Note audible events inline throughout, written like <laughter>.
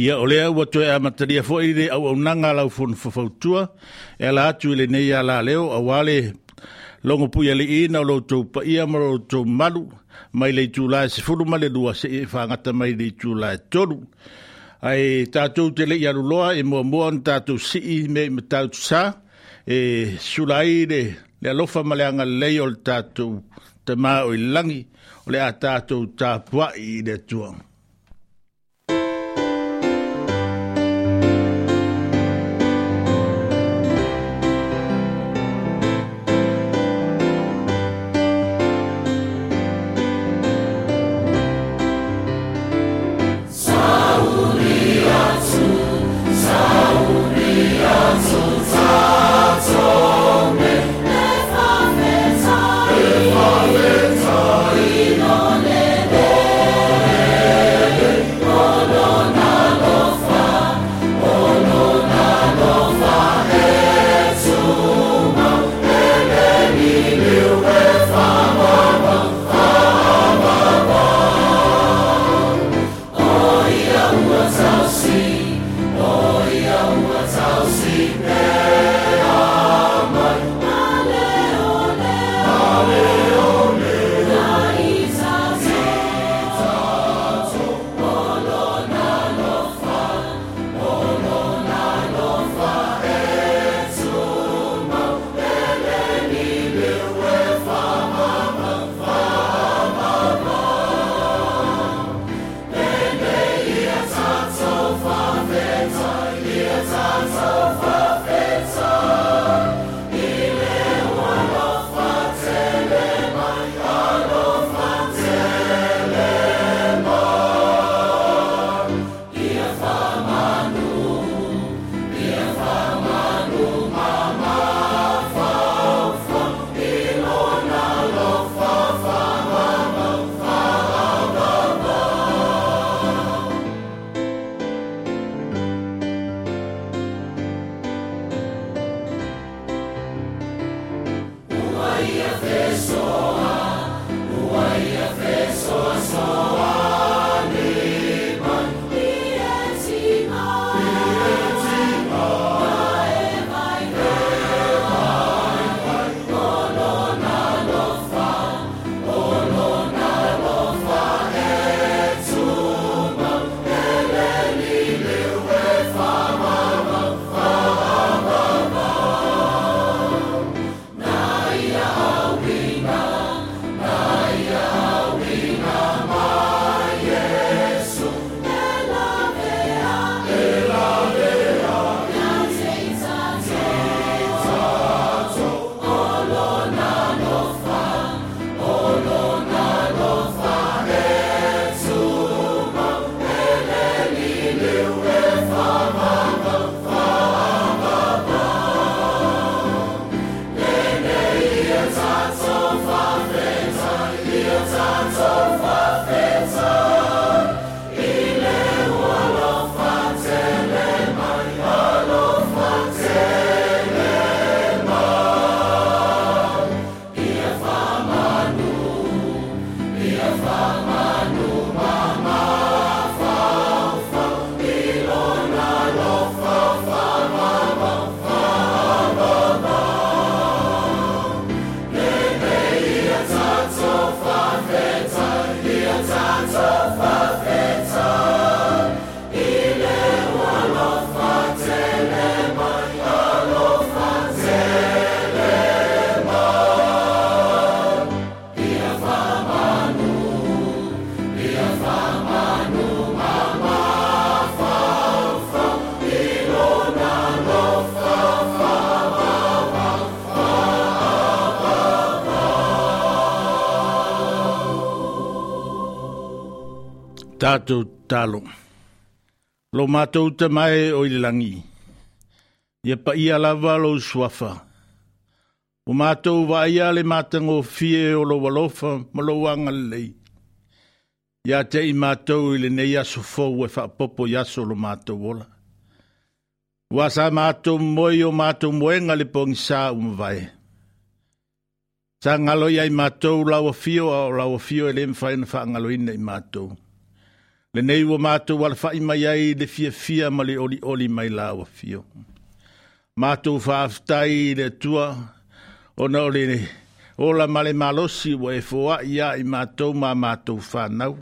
Ia o lea ua toe a mataria fo ire au au nanga lau fun fafautua, e ala atu ile nei a la leo, a wale longo pui ali i na lo tau pa ia ma lo tau malu, mai lei tula e se furu male lua se e whangata mai lei tu e tolu. Ai tātou te lei aru loa e mua mua na tātou si i me me tātou sa, e sura i re le alofa male anga lei o le tātou te maa o i langi, o le a tātou tāpua i re tuangu. talo. Lo mātou te mai o i langi. Ia pa ia lava lo suafa. O mātou wa ia le mātango fie o lo walofa ma lo wanga lei. Ia te i mātou i le nei aso fau e whaapopo i aso lo mātou ola. Wa sa mātou moi o mātou moenga le pongi sā umvae. Sa ngalo ia i mātou lau fio a lau fio e le mwhaena whaangalo ina i mātou. lenei ua matou alafaʻi mai ai le fiafia ma le oliʻoli mai lauafio matou faafetai i le atua ona o le ola ma le malosi ua efoaʻi ia i matou ma matou fanau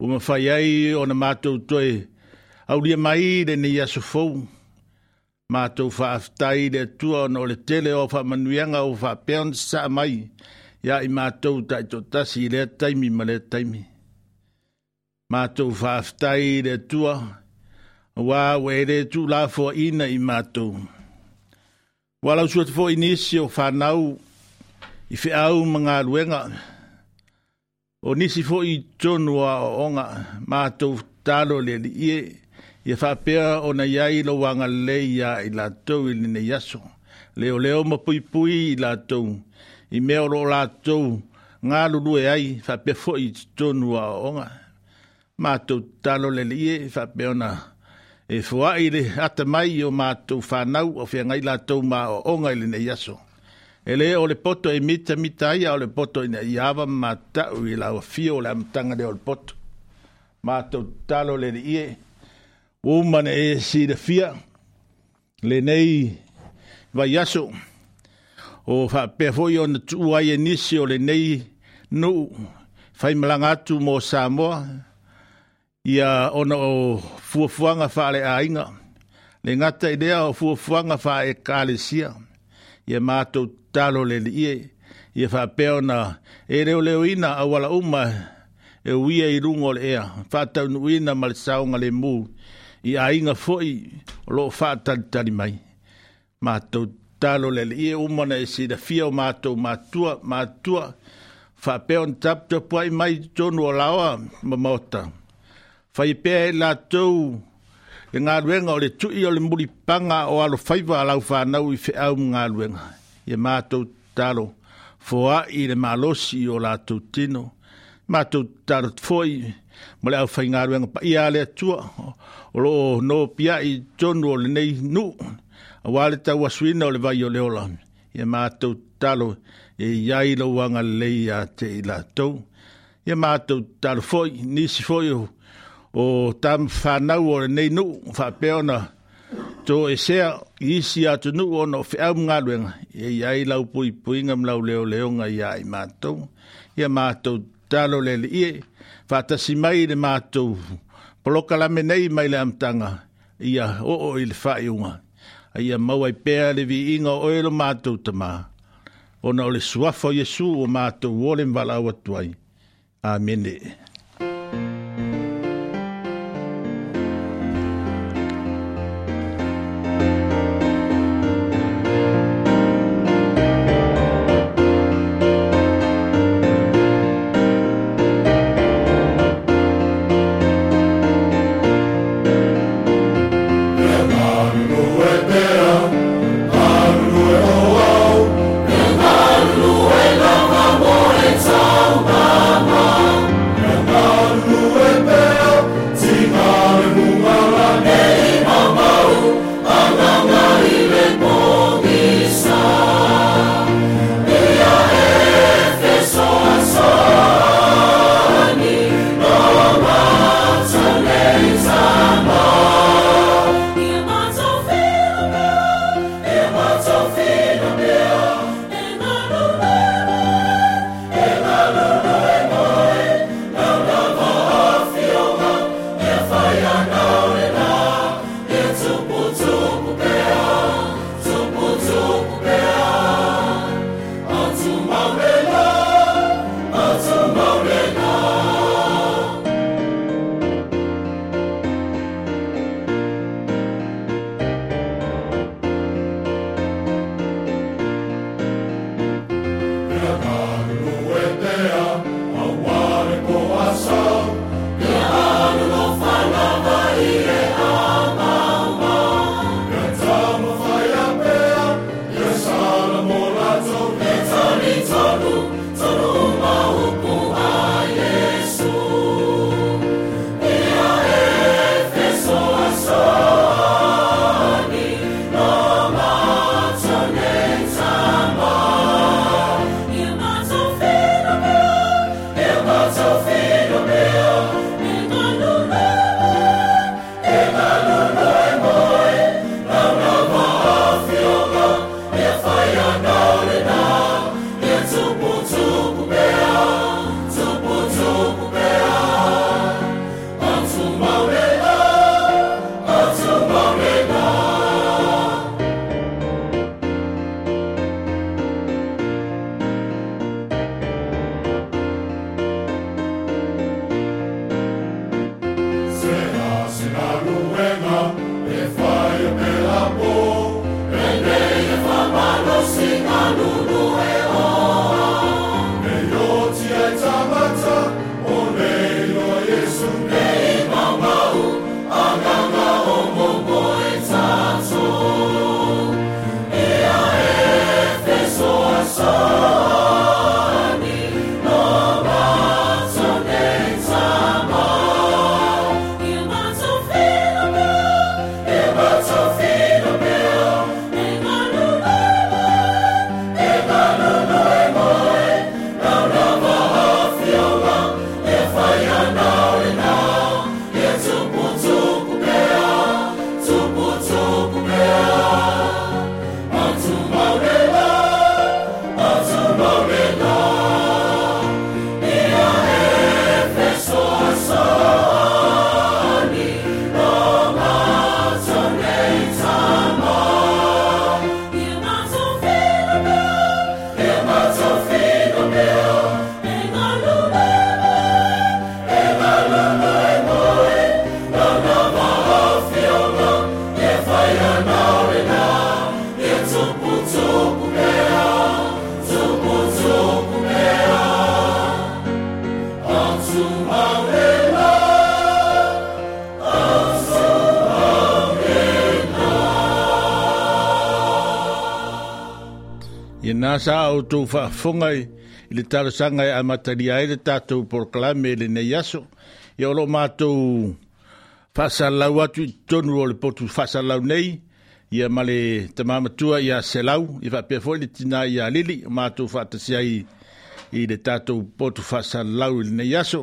ua mafai ai ona matou toe aulia mai lenei aso fou matou faafetai i le atua ona o le tele o faamanuiaga ua faapea ona sasaʻa mai ia i matou taʻitoʻatasi i lea taimi ma lea taimi mātou whaftai re tua, wā were tū la fō ina i mātou. Wālau sua te fō inisi o whanau i whiau mga ruenga, o nisi fō i tonu a o onga mātou tālo le li ie, i a whapea o na iai lo wanga lei a i la tau i lina yaso. Leo leo ma pui pui i la tau, i meo lo la tau, ngā lulu e ai, whapea fō i tonu a o onga mātou talo le li e whapeona e fua i re ata mai o mātou whanau o whia ngai lātou mā o onga i le nei aso. E le o le poto e mita mita ia o le poto i nei awa mātou i lau fio le amtanga le o le poto. Mātou talo le li e umane e si re fia le nei vai aso o whapea fo i o na tuu ai e nisi o le nei nu fai malanga atu mo Samoa ia ona o fuafuaga faaleaiga le ngata i lea o fuafuaga faaekalesia e ia matou talo le liie ia faapea ona e leoleoina auala uma e uia i luga o le ea faataunuuina ma le saoga lemū i aiga foʻi o loo faatalitali mai matou tatalo le liie uma na e silafia o matou matua matua faapea ona taputapu ai mai tonu o laoa ma maota fai pe e la to e nga o le tu o le muri panga o alo faiva alau fa i fe au nga ruenga e mato talo foa i le malosi o la to tino mato talo foi mo le au fai nga ruenga pa ia le tua o lo no pia i tonu o le nei nu a wale tau aswina o le vai o le ola e mato talo e iai lo wanga leia te i la to e mato talo foi nisi foi o o tam whanau o nei nu whapeona tō e sea isi atu nu o no whiau mga luenga e iai lau pui pui ngam lau leo leo nga iai mātou ia mātou talo lele ie whatasi mai le mātou poloka lame nei mai le amtanga ia o o i le whaiunga ia mauai pēa le vi inga o elo mātou tamā ona o le suafo Yesu o mātou wole mwala awatuai amene amene God. sa au tu fa funga i le tala sanga i a mataria e le tatu proclame le ne yaso i olo matu fasa lau atu i tonu o le potu fasa lau nei i a male tamamatua i a selau i fa pia fwoi le tina i a lili matu fa atasia i i le tatu potu fasa lau i le ne yaso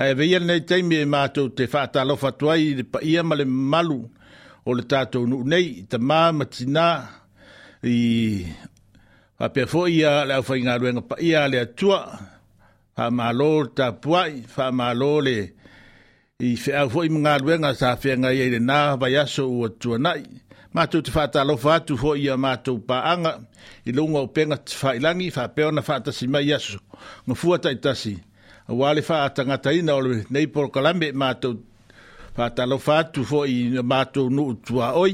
a e veia nei teimi e matu te fa lo fatuai i le pa ia male malu o le tatu nu nei i tamamatina i Fa pe fo ia le fa inga luenga pa ia le tua. Fa ma lo ta puai, fa ma lo le. I fe a fo inga luenga sa fe nga ia le na va ia so u tua nai. Ma tu te fata lo fa tu fo ia ma tu pa anga. I lunga o penga te fa ilangi fa pe ona fa ta si ma ia so. Ngo fu ata itasi. A wale fa ata ngata ina o le nei por kalambe ma tu fa ta lo fa tu fo i ma tu nu tua oi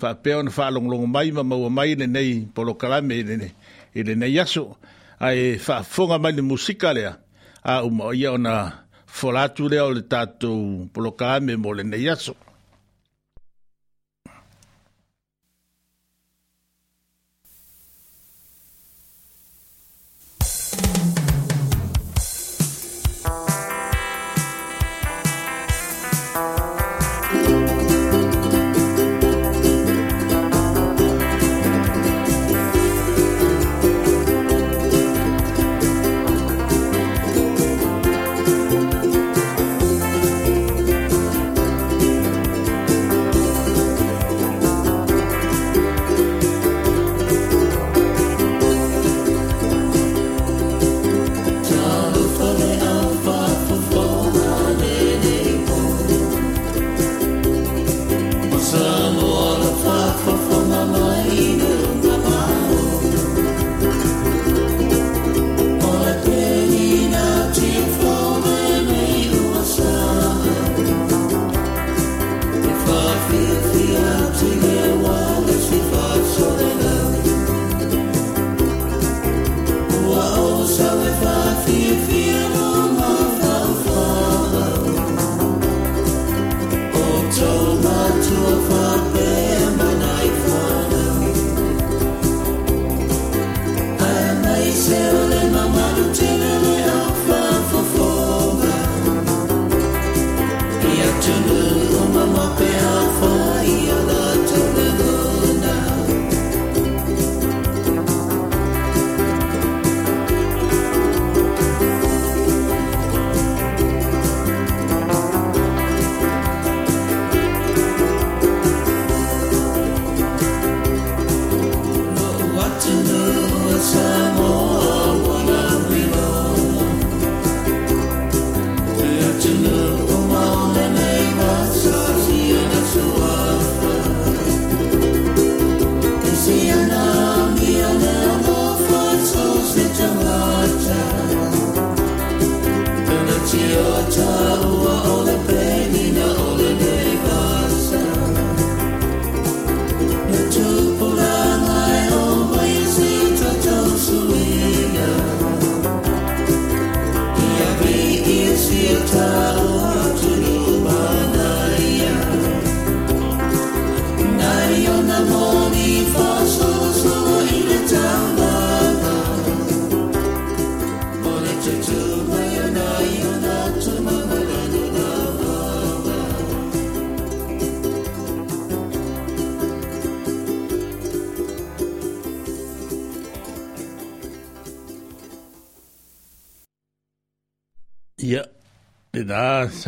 fa peon fa long long mai ma mo mai ne nei polo kala me ne nei i le nei aso ai whaafonga mai le musika lea a uma ia ona folatu lea o le tātou poloka mo le nei aso.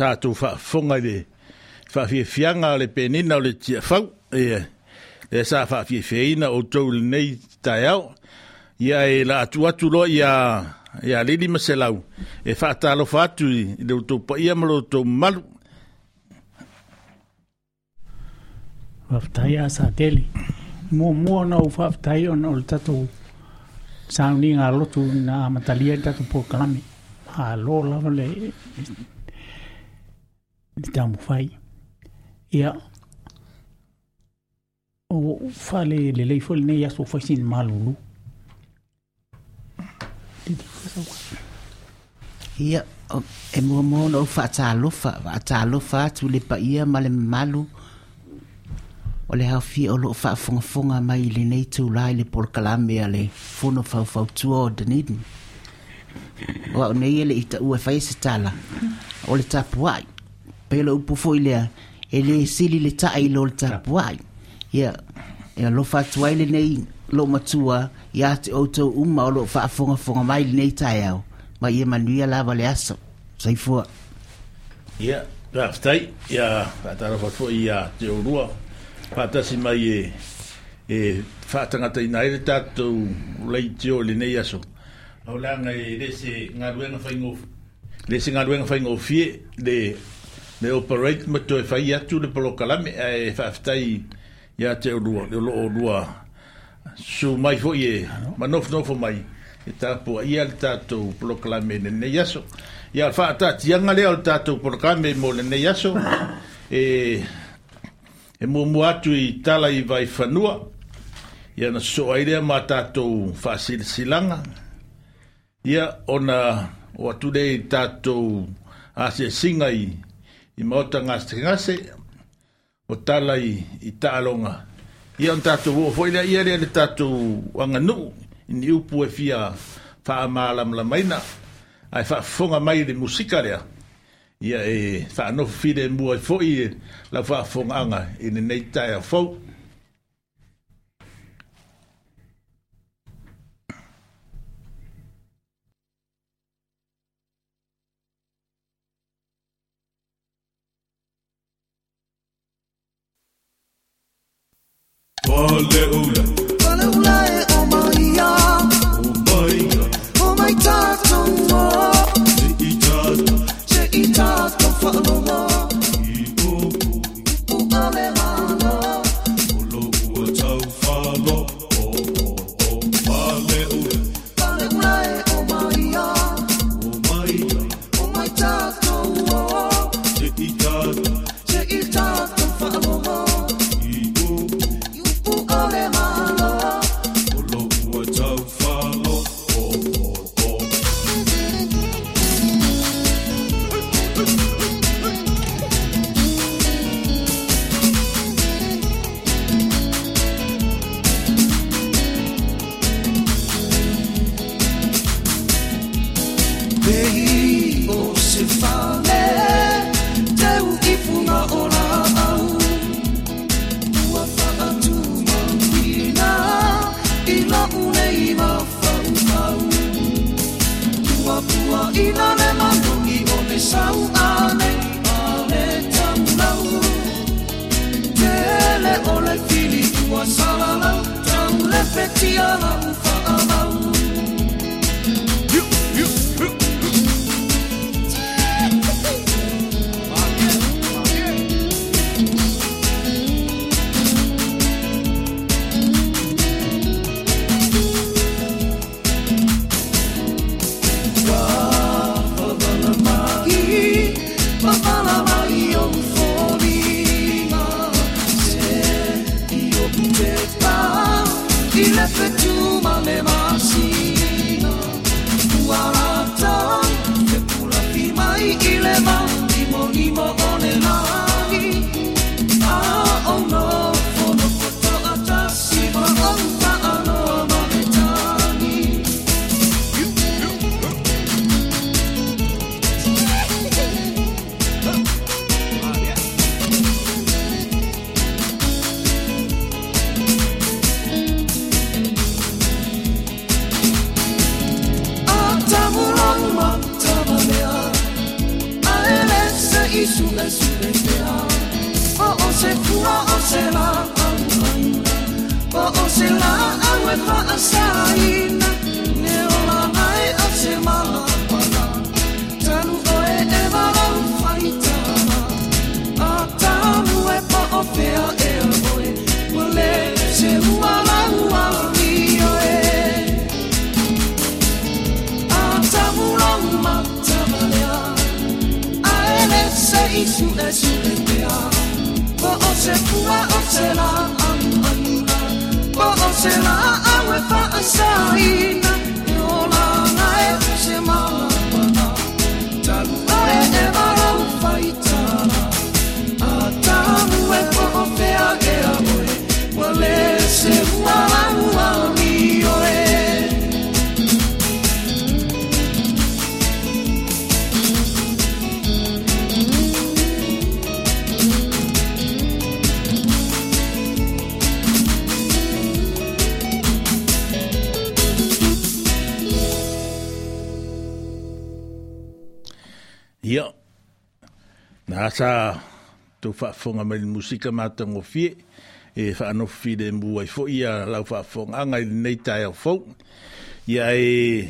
tātou whaafonga le whawhiawhianga le penina o le tia whau e le sa whawhiawhiaina o tau le nei tai au ia e la atu atu lo ia ia lili maselau e whaatalo whaatu i le utou pa ia malo tau malu Whaftai a sa tele. Mua mua na u o na o tatou sauninga lotu na matalieta tatou pokalami. Ha lo lava le litamufay ia o fale lelei foi lenei aso faisini sin malulu ia e muamua ona ou faatalofa faatalofa atu le paia ma le mamalu o le haofia o loo faafogafoga mai i lenei tulā i le polokalame a le fono faufautua o dunedin o ao nei e le taʻua e fai se tala o le tapuaʻi pelo upu foi lea e le sili le i lo le tapu ai ia e alofa atu ai lenei loo matua iā te outou uma o loo faafogafoga mai lenei taeao ma ia manuia lava le aso saifua ia rafetai ia faatalofa foʻi iā te olua faatasi mai e e faatagata ina ai le tatou leitio lenei aso aulaga e lese galuega faigofi lese galuega faigofie le le operate ma to fai tu le polokalame e faftai ya te rua le lo rua su mai no no fo mai e tapuaia le tatou polokalame ne yaso ya fa ta ti o le tatou me mo ne yaso <coughs> e e mo atu i tala i fanua ya na so ai lea ma fasil silanga ya ona o atu lea i tatou asiasiga i i maota ngase o tala i, i taaloga ia ona tatou oo foʻi leaia lea le tatou aganuu i ni upu e fia faamālamalamaina ae faafofoga mai le musika lea ia e faanofo file i e foʻi e lau faafofogaaga i lenei e taeafou una confetti oh, whaafonga mai musika mātango fie, e whaanofi le mua i fo ia lau whaafonga i nei tae au Ia e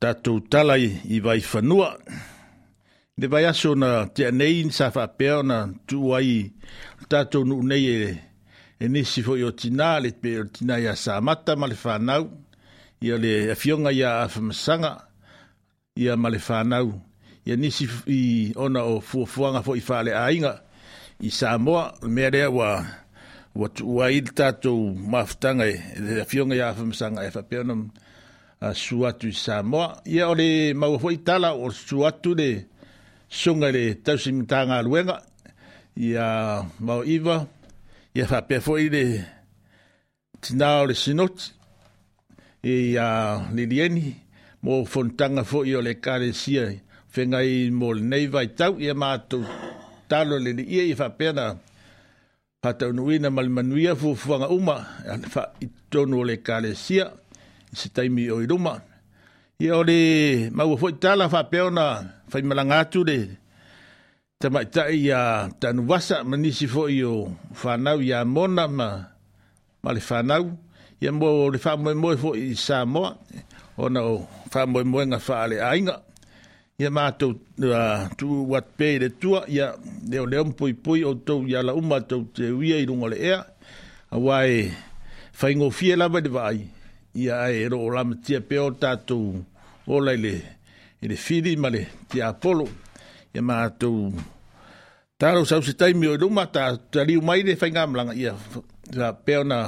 tātou tala i vai whanua. Le vai aso na te anei ni sa whapea na tuai tātou nu nei e, e nisi fo o tina, le pe o tina ia sa mata ma le whanau. Ia le awhionga e ia awhamasanga ia ma le whanau. ya nisi i ona o fuafuaga foʻi faaleaiga i samoa mea lea ua ua tuuai le tatou mafutaga afioga ia famasaga e faapea e e ona a su atu i samoa ya ole le maua foʻi tala o su atu le suga i le tausimitagaluega ia mao iva ia faapea foʻi le tinā o le sinoti ia lilieni mo fonotaga foʻi o le kalesia whenga i mōle nei vai tau i a mātou talo le ni ia i whapena patau nuina mali manuia fuafuanga uma an wha i tonu le kalesia i se taimi o i ruma ia o le maua fo i tala whapeona whai malangatu le tamaitai ia tanu wasa manisi fo i o whanau ia mona ma, ma le whanau ia mo le whamoe moe fo i Samoa ona o whamoe moe ngā wha ale ainga ia mātou uh, tu wat pē re tua, ia leo leo mpui pui o tau ia la uma te uia i rungo le ea, a wai whaingo fie lawa de vai, ia ai e o lama tia pē o tātou o lai le, i le whiri ma tia polo. ia mātou tāro sau se taimi o luma tā ta, riu mai le whainga amlanga, ia ta, pē o na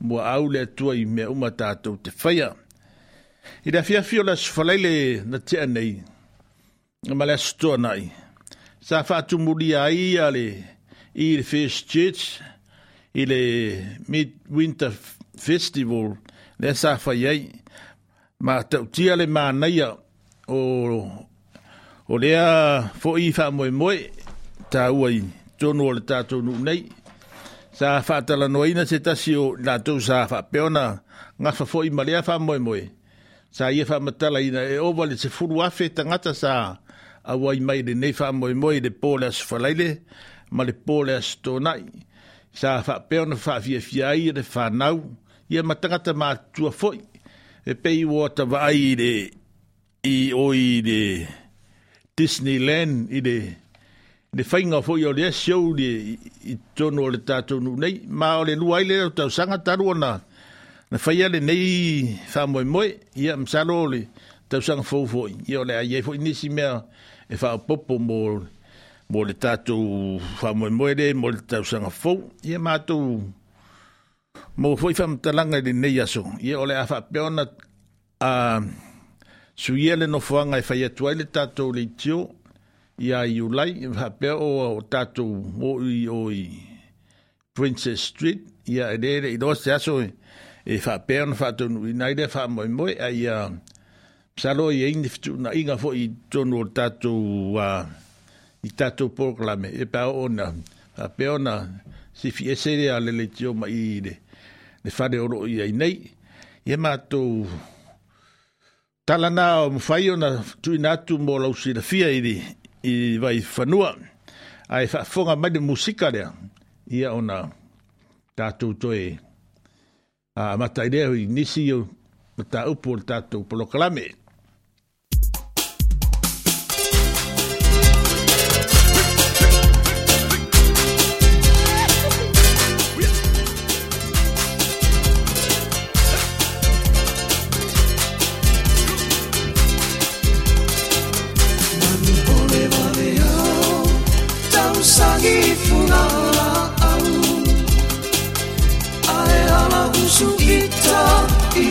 mua au le tua i mea uma tātou te whaia. I fia fio la sifalaile na tia nei, Malas tonai. Sa fatumuli ai ale il festits il e mid winter festival le sa faiai ma tautia le manaia o o lea fo i fa moe moe ta uai tonu o le tātou nu nei sa fa tala noina se tasi o lātou sa fa peona ngafa fo i malea fa moe moe sa ia fa matala ina e owa le se furu afe tangata sa a wai mai le nefa moe moe le pole as falaile, ma le pole as tonai. Sa fa peona fa fia fia ai le fa nau, ia matangata ma tua foi, e pei o ta vai le i oi i le Disneyland i le le whainga fo i o le show le i tono le tātonu nei, ma o le lua le o tau sanga tarua na na whaia le nei fa moe moe, ia msalo le tau sanga fo fo i o le a ye fo inisi mea, e wha popo mō mō le tātou whamoe moere, mō le tātou sanga fōu, ia mātou mō fōi whamtalanga le nei aso, ia ole a whapeona a suia le nofoanga e whai atuai le tātou le tio, ia i ulai, e whapea o o tātou i o Princess Street, ia e rere i roa se aso e, e whapea na whātou nui nei re whamoe moe, a ia... Uh, Salo i eini fitu na inga tonu o tatu tatou uh, i tatu programe e pa ona a pe ona si fi e a lele tio ma i le le fare oro i nei ia matou talana o mafai ona tuuina atu mo lausilafia i li i vai fanua ai fa mai le musika lea ia ona tatou toe a mata idea i nisi o le tatou tatu polokalame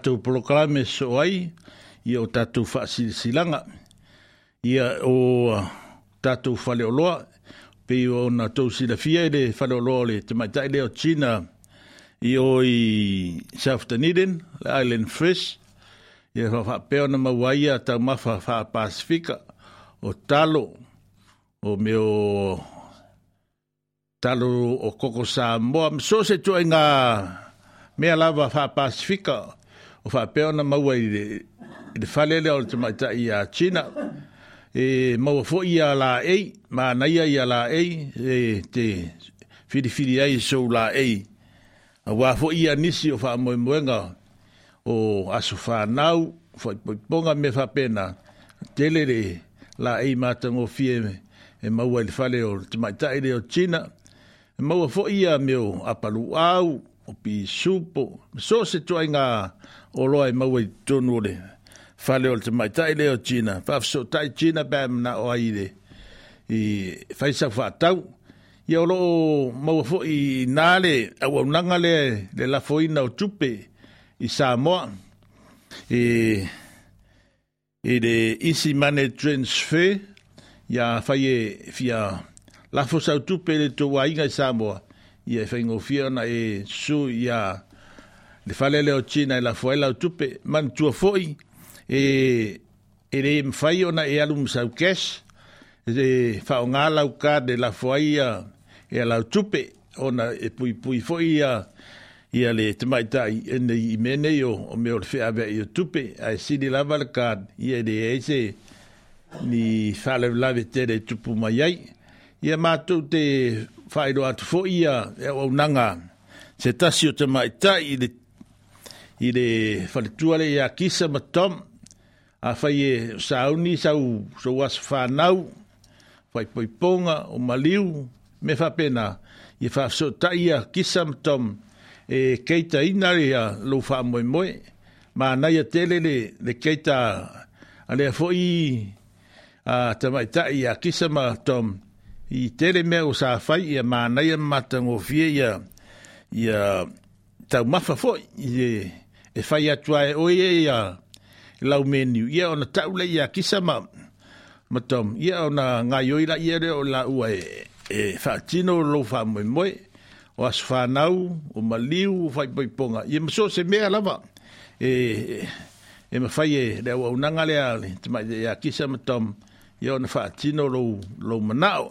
tātou proklame so ai, ia o tātou whaasilisilanga, ia o tātou whale pei pe o na tau i le whale oloa le te maitai o China, i o i South Dunedin, Island Fresh, ia whapeo na mawaia tau mawha wha Pasifika, o talo, o me o talo o koko Samoa, so se tuai ngā mea lava wha o faapea ona maua i le fale le falele o le tamaitaʻi iā china e maua foʻi iā laei manaia iā laei e te filifili ai e sou laei auā foʻi iā nisi o faamoemoega o aso fanau faipoipoga me faapena tele le laei matagofie e maua i le fale o le tamaitaʻi le o china e maua foʻi ia me o apaluau o pi supo so se toi nga o loa e ma we tonu le fale o te mai tai le o China fa so tai China ba na o ai le i fai sa fa tau i o lo ma fo i na le au nanga le le la fo ina o tupe i sa mo e e de isi mane transfer ya fai e fia la fo sa tupe le to wa inga sa moa ia e faigofia ona e su ia le whale o China e lafoai fuela o tupe mantua foi e e re mwhai ona e alu msau cash e whaonga lau ka de la fuaia e alau tupe ona e puipui pui foi ia ia le tamaitai ene i mene yo o me ole fea vea o tupe ae sili lava le kad ia e leai se ni faalavelave lave tere tupu mai ai ia matou te whaero atu fo ia e o nanga se tasi o te maita i le i le whaletuare i a kisa ma tom a whai e sauni sau so was whanau whai poiponga o maliu me whapena i wha so ta a kisa ma tom e keita inare a lo wha moe moe ma nai a telele le, le keita a lea fo i a te i a kisa ma tom i tele mea o sa fai ia mānei a matango fie ia ia tau mafa fo i e, e fai atua e oi e ia lau meniu ia ona taule ia kisa ma matom ia ona ngai oira ia re o la ua e e whaatino lo wha moe moe o asu whanau o maliu o fai poiponga ia mso se mea lava e e, e ma fai e rea wau nangalea le tamai ia e kisa matom ia ona whaatino lo, lo manao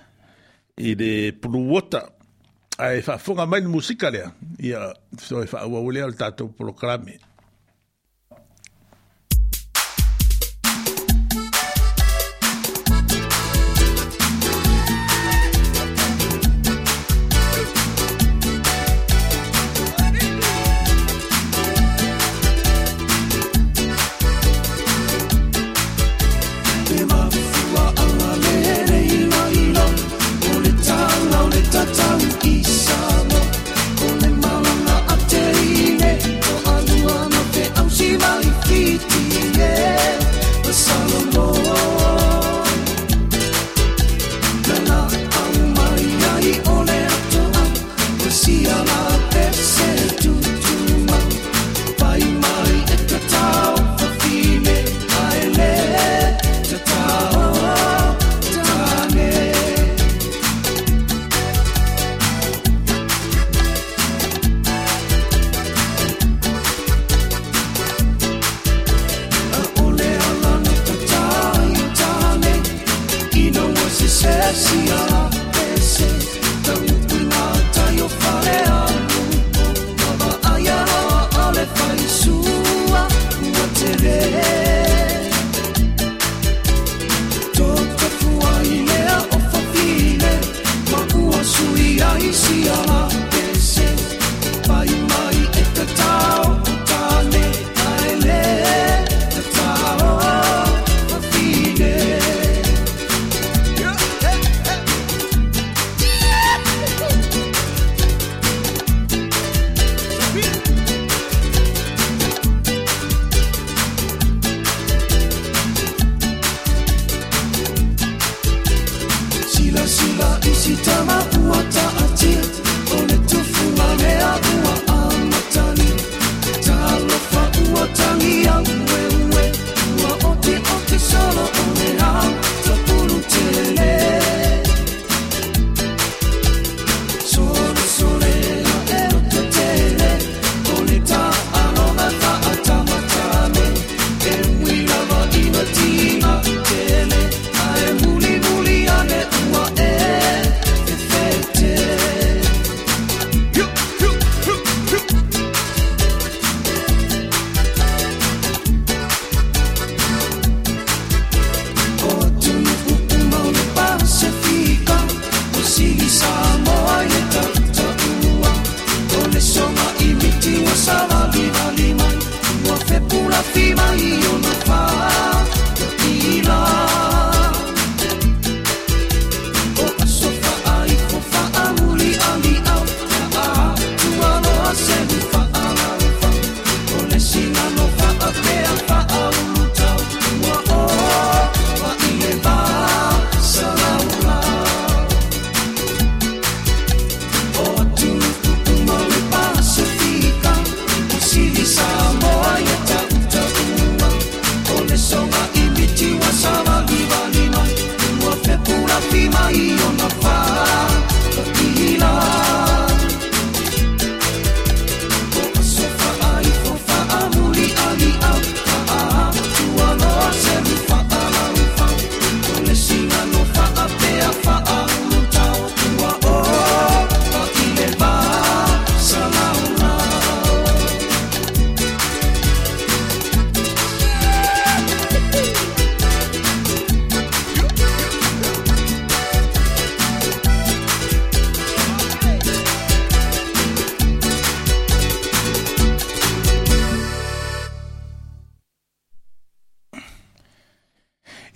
i le puluota ae faafoga mai le musika lea ia so e faaauau lea o le tatou programe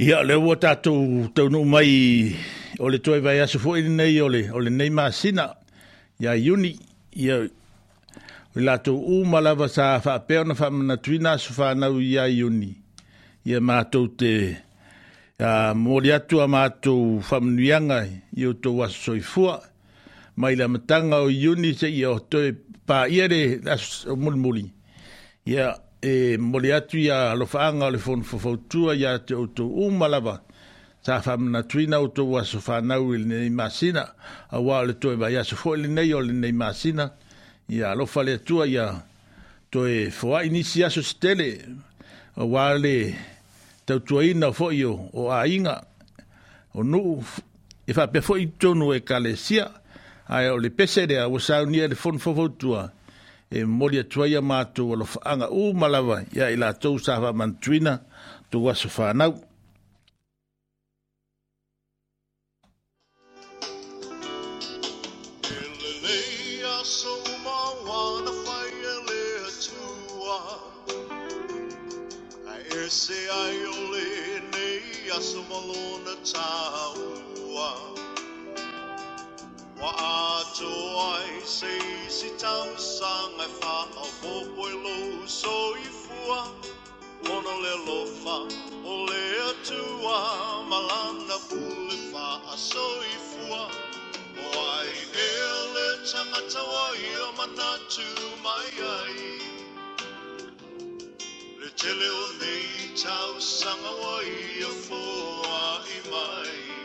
Ia le ua tātou tau nuu mai o le toi vai asu fuori nei o le, o nei maa sina. Ia iuni, ia o lātou u malawa sa wha peona wha mana tuina asu wha nau ia iuni. Ia mātou te a mōri mātou wha manuianga i o tō asu soi fua. Mai la matanga o iuni se ia o toi pā iere asu mulmuli. Ia... Yeah. e mole atu ia alofaaga o le fonofofautua iā te outou uma lava sa faamanatuina outou aso fanau i lenei masina auā o le toe vaiaso foʻi lenei o lenei masina ia alofa le atua ia toe foaʻi nisi aso se tele auā le tautuaina foʻi o o aiga o nuu e faapea foʻi tonu e kalesia ae o le pese lea ua saunia i le fonofofautua e moli atua ia mātou alofaaga uma lava ia i latou sa faamanatuina tou aso fanau Wa a to ai se si tam sang ai fa e a po po e lo so i fua Wana le lo fa o le atua malana pule fa a so i fua Wai e le tangata wai o matatu mai ai Le tele o nei tau sanga wai o fua i mai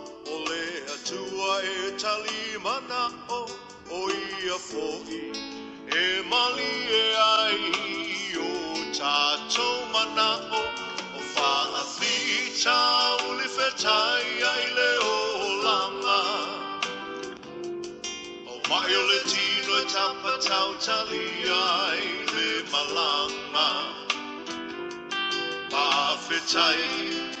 O lea tua e tali mana o, o ia foi E mali e ai o tato mana o O whaa fita uli whetai ai leo o lama O mai o le tino e tapa tau tali ai le malanga Pa whetai ai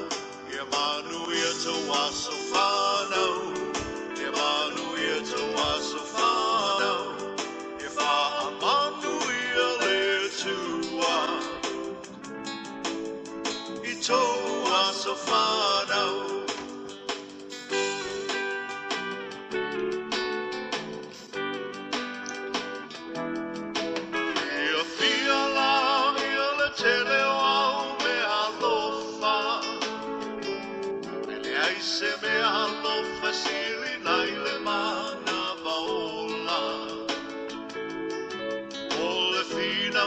so far now.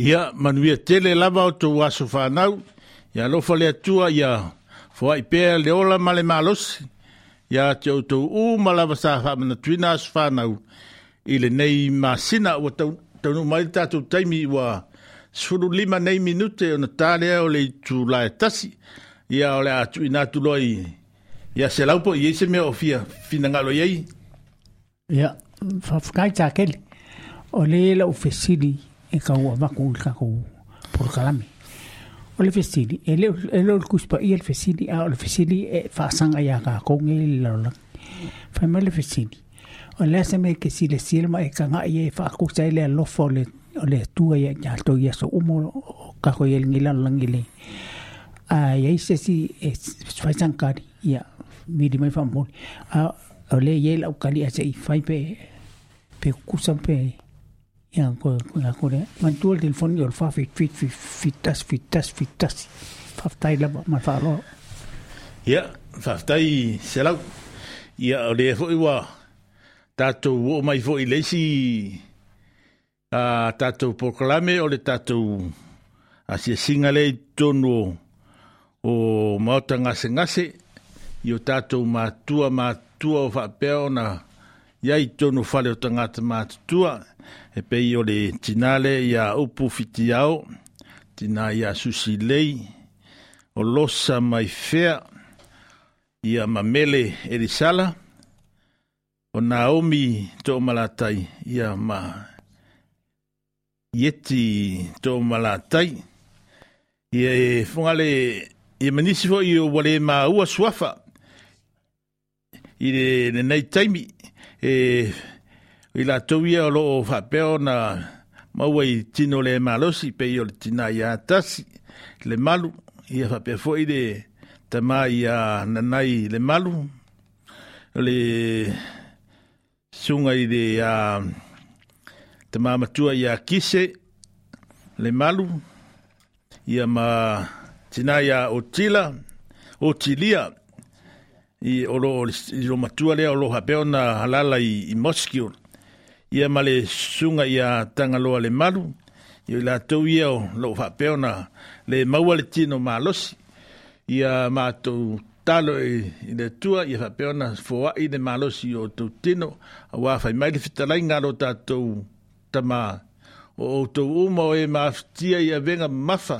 ia manuia tele lava o tou aso nau. ia alofa le tua ia foaʻi pea le ola ma le malosi ia te outou ū ma lava sa faamanatuina aso fanau i lenei masina ua taunuu mai le taimi wa suru lima nei minute ona talea o le itulae tasi ia o le a tuuina atuloa i ia se lau po iai se mea o fia finagalo iai ia faafakai takele o lē laʻu fesili e ka ua maku i kakou porokalame o le fesili el le o le kusipaia fesili a o le fesili e faasaga iā kakou gai le lalolagi faimai le fesili o lea se mea ke silesile ma e kagaʻi e faakusa ai le alofa o le o le el ia tatou ia souma o kako ia legi lalolagi le aiai sesi e faisagakali ia mili mai faamoli a o le a fai pe pe kukusa pe Ja, kun, kun, kun det. Man tog telefonen och fit fit fitt, fit fittas, fit fittas. Fafta man far då. Ja, ya, fafta i sällan. Ja, Tato, och man får ju läsa i... tato på klame tato... Att singale singar i tonu och mata ngase ngase. Jo tato matua matua och fapeona. Jag i tonu faller och tangat matua. e pei o le tinale ia upu fitiao au, tina ia susi lei, o losa mai fea, ia mamele e li o Naomi tō malatai, ia ma ieti tō malatai, ia e fungale, ia manisi foʻi i o wale ma ua suafa, i le lenei taimi, e... Eh, I la tau ia o loo whapeo na maua i tino le malosi pe i o le tina i atasi le malu. I a whapea fwoi le tama i a nanai le malu. Le sunga i le a tama matua i a kise le malu. I a ma tina i a o tila, I o lo matua le o lo whapeo na halala i, i moskiu ia male sunga ia tangaloa le malu, ia i latou ia o loo faapeona le maua le tino malosi, ia matou talo e i, le tua, ia faapeona i le malosi o outou tino, auā faimai le fetalaiga lo tatou tamā, o outou uma o e mafitia ia venga mafa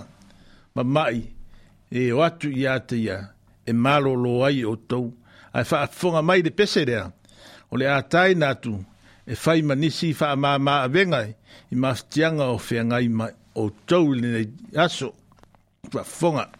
ma mai, e o atu iā te ia e malōlō ai outou, ae mai le pese lea, o le ataina atu, e fai manisi fa ma ma venga i mas tianga o fenga i ma o tau ni aso fa fonga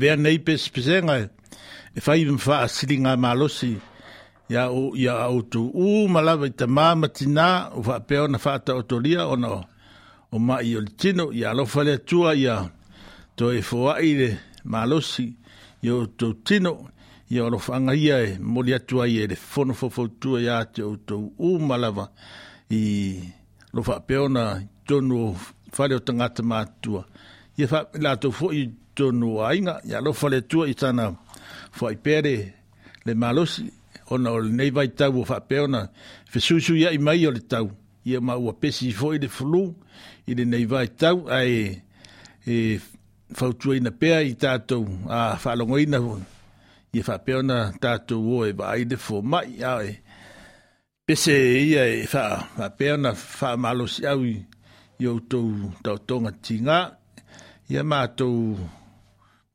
vea nei pespesenga e fai me malosi ia o ia o tu u malava i tamā matinā o faapea ona faataotolia ona o maʻi o le tino ia alofa le atua ia toe foaʻi le malosi i outou tino ia alofa agaia e moli atu ai e le fonofofoutua iā te outou uma lava i lo faapea ona tonu o fale o tagata matua ia latou foʻi tonu ainga ya lo fale tu itana foi pere le malosi ona ol nei vai tau fa peona fesusu ya i mai o le tau ia ma o pesi foi de flu i de nei vai ai e fautu na pea i tatou a whalongo ina hon. I fa whapeona tato o e vai de fo mai ai Pese ia e fa wha malo si au i outou tautonga tinga. I ma mātou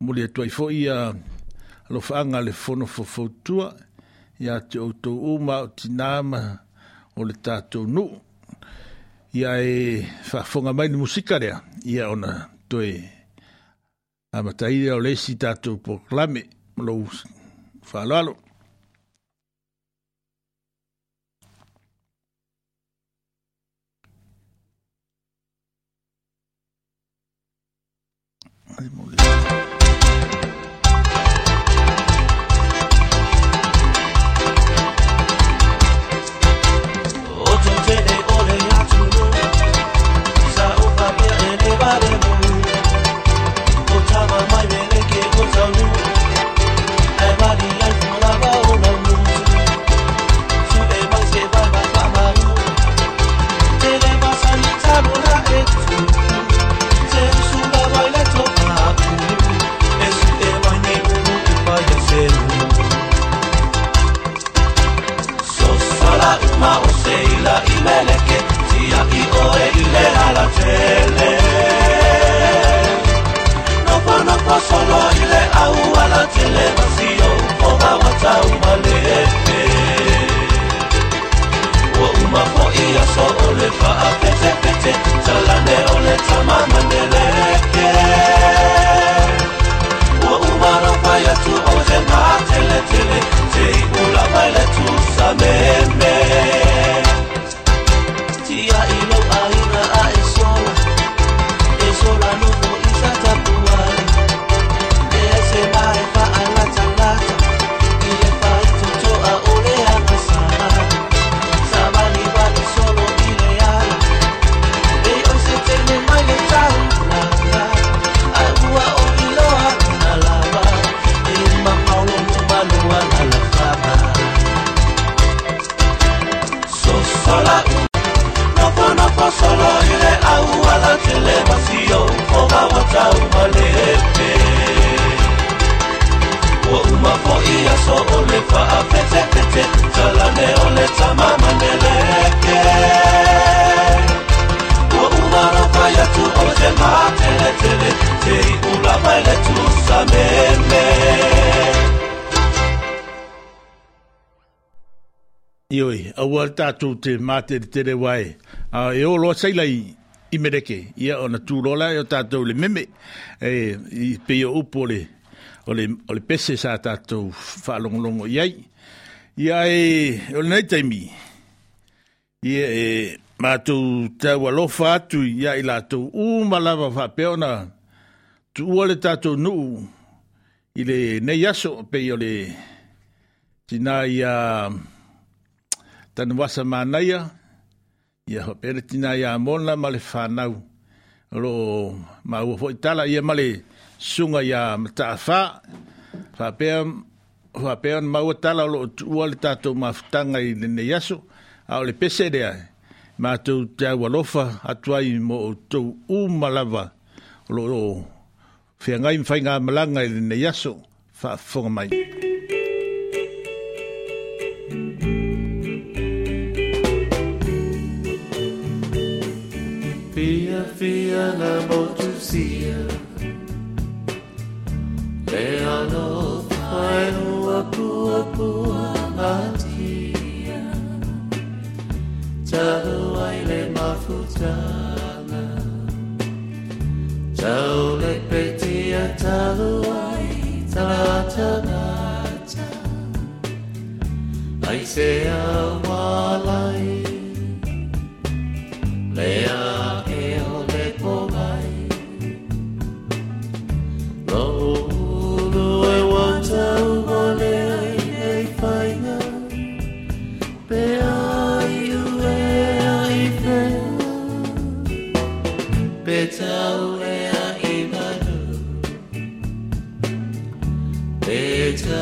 muli le toi fo'i ia lo fanga le fono fo fotua te o uma o tina ma o le tatou nu ia e fafonga mai ni musika rea ia ona toi a matai o lesi tatou proklame lo falalo Ay, mon macele nopanopa solo ile au alatele masio oba wataumalete wo uma po iya so olefa apetepete salane oleta mamaneleke wo uma nopa yatu oze matele tele teibula maile tusameme kọlákù nọkọnọkọ sọ̀rọ̀ ilé awúwa láti lè mọ sí òun kó bá wọn ta ọmọ lè pè wọ ọmọ fún ìyàsọ ó lè fa afẹtẹkẹtẹ jọlá ní ọlẹta máma ní lẹkẹ wọ ọmọ rọpa yàtú ọjẹ máa tẹlẹtẹlẹ tẹ ìhùn Ioi, a wal tatu te mate te tere wai. A e o loa saila i, i mereke, ia o na tūrola e o tatu le meme, e i pe o upo le, o le, o le pese sa tatu whalongolongo iai. Ia e, e o le nei taimi, ia e, mātou tau alofa atu ia i lātou umalawa whapeo na tu uale tātou nuu i nei aso pe o le tina i a... Uh, tan wasa mānaia, ia ho pere tina ia mōna ma le whānau, lo ma ua fo itala ia ma le sunga ia mata a whā, whāpea, whāpea ma ua tala lo ua le tātou ma whutanga i le le pese ma tau te awa lofa mo tau umalawa, lo lo, Fia ngai mwhai ngā malanga i rinne yaso, wha whonga mai. Thank you. unable to see you. Leano faio apu apu atia. Tau ai le mafutana. Tau le petia tau ai talatana. Ai se awalai. Leano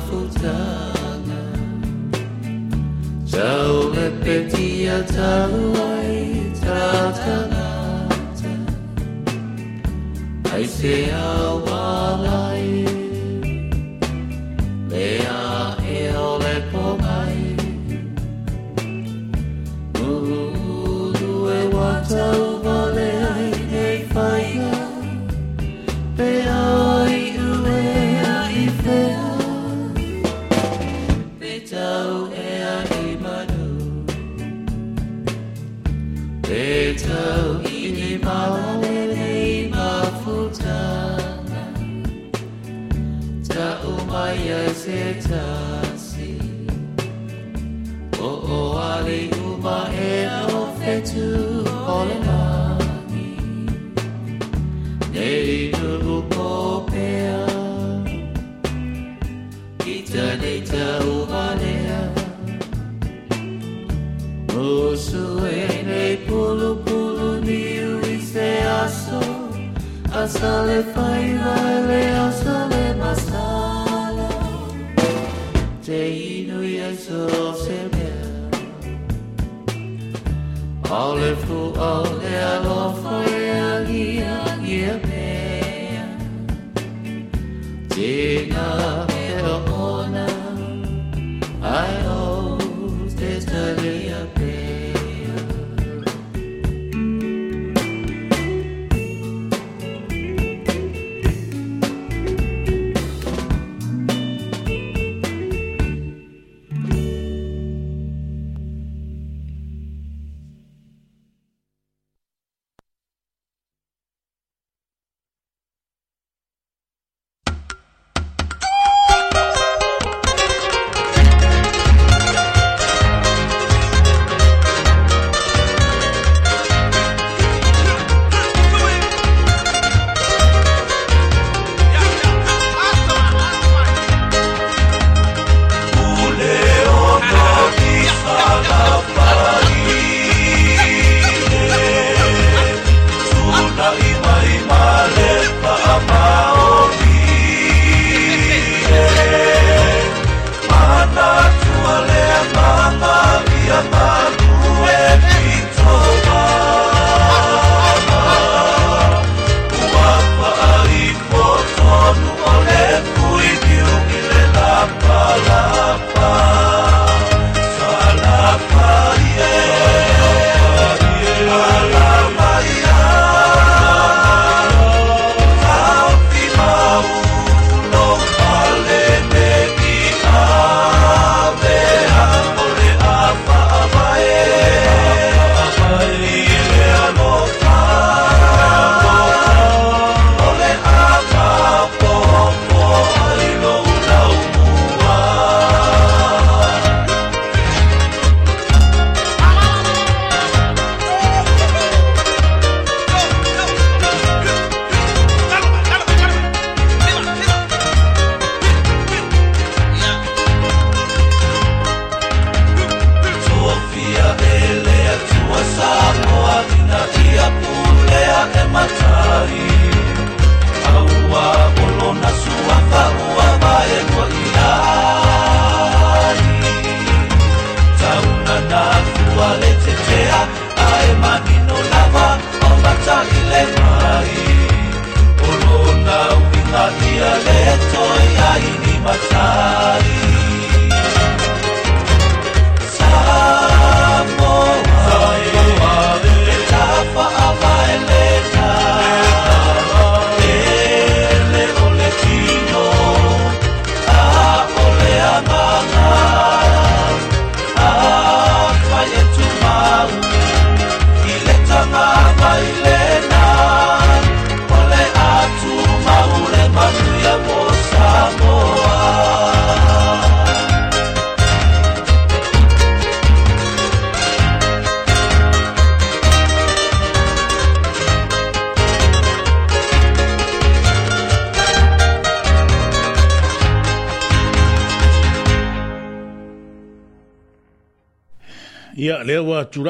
futangan Jauh lepetia taruai tatanata I say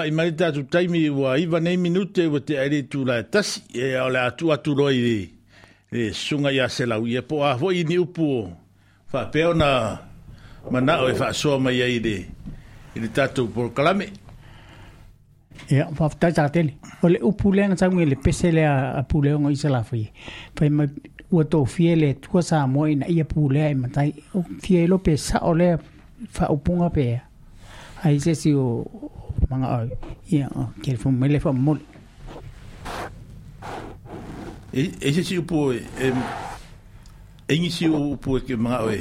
i mai tatu taimi ua iwa nei minute ua te aere tu la tasi e o le atu atu roi le, le sunga ia se lau ia po a hoi ni upu fa peo na mana o e fa soa mai ai le i le tatu por kalame ia fa ta ta tele o le upu le na tangi le pese le a pule o i se la fi fa mai ua to fie le tua sa mo ina ia pule e matai o fie lo pesa o le fa upunga pe ai se si o manga au. Ia, o, kere fumu, mele fumu mole. E se si upo e... E ngi si upo e ke manga au e?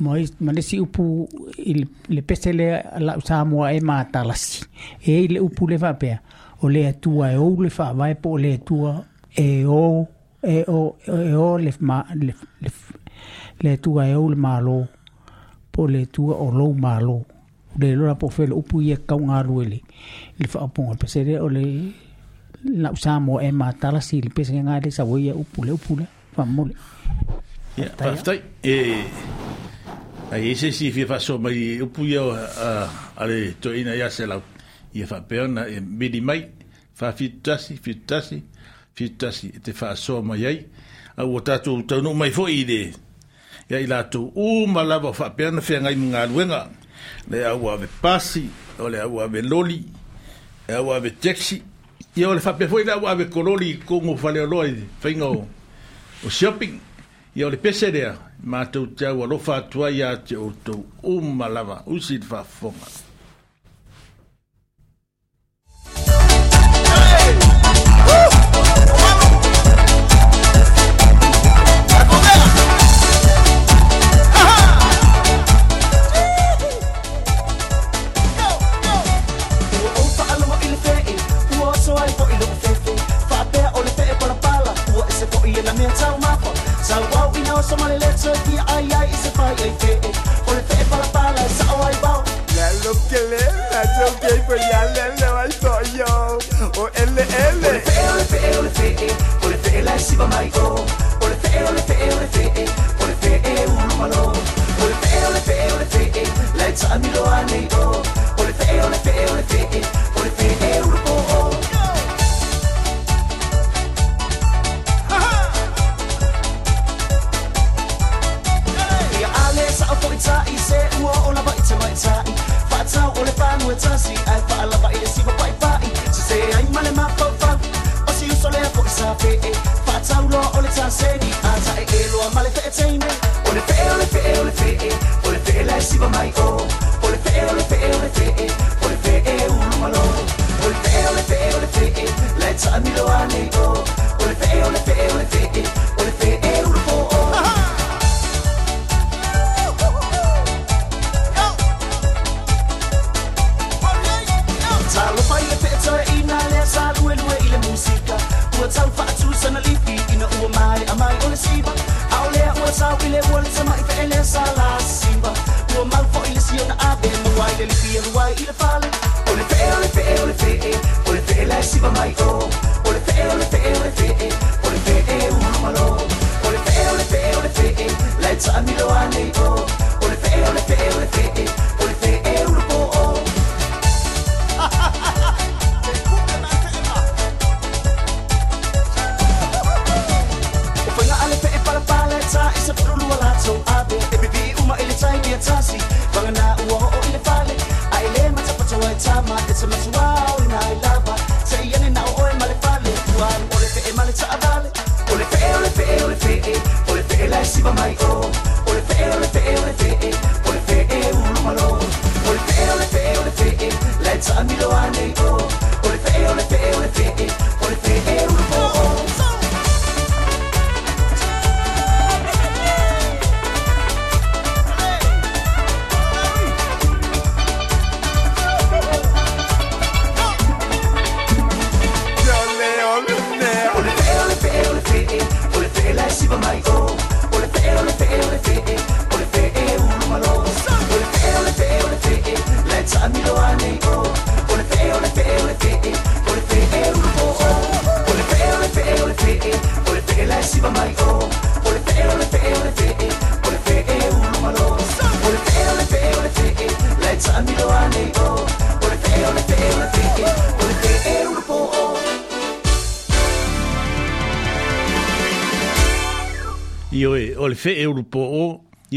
Ma e si upo le pese le la usamoa e maa talasi. E e le upo le vapea. O le atua e ou le fa vai po le atua e ou e o e o le ma le le le tua e o le malo po le tua o lo malo le lora po fele upu ye kau nga ruele le fa apunga pe se re ole la usa mo e ma tala si le pese nga le sa woye upu le upu le fa mole ya pa ftai e a ye se si fie fa so mai upu ye ale to ina ya se la ye fa pe ona e midi mai fa fitasi fitasi fitasi e te fa so mai ye a wo tatu tau no mai fo ide ya ila tu u ma la fa pe ona fe nga i le au ave pasi o le au ave loli e au ave taxi ia o le faapea foi le au ave kololi kogo faleoloa i faiga o shopping ia o le pese lea matou te aualofa atu ai iā te outou uma lava usi le faafofoga tau mapa we au i nao the male leto i is the ai te e Ole te e pala pala sa au ai bau La lo que le, la lo que i po ya le le vai to yo O ele the Ole te e, ole te e, ole te e Ole te e la siva mai go Ole te e, ole te e, ole te e Ole te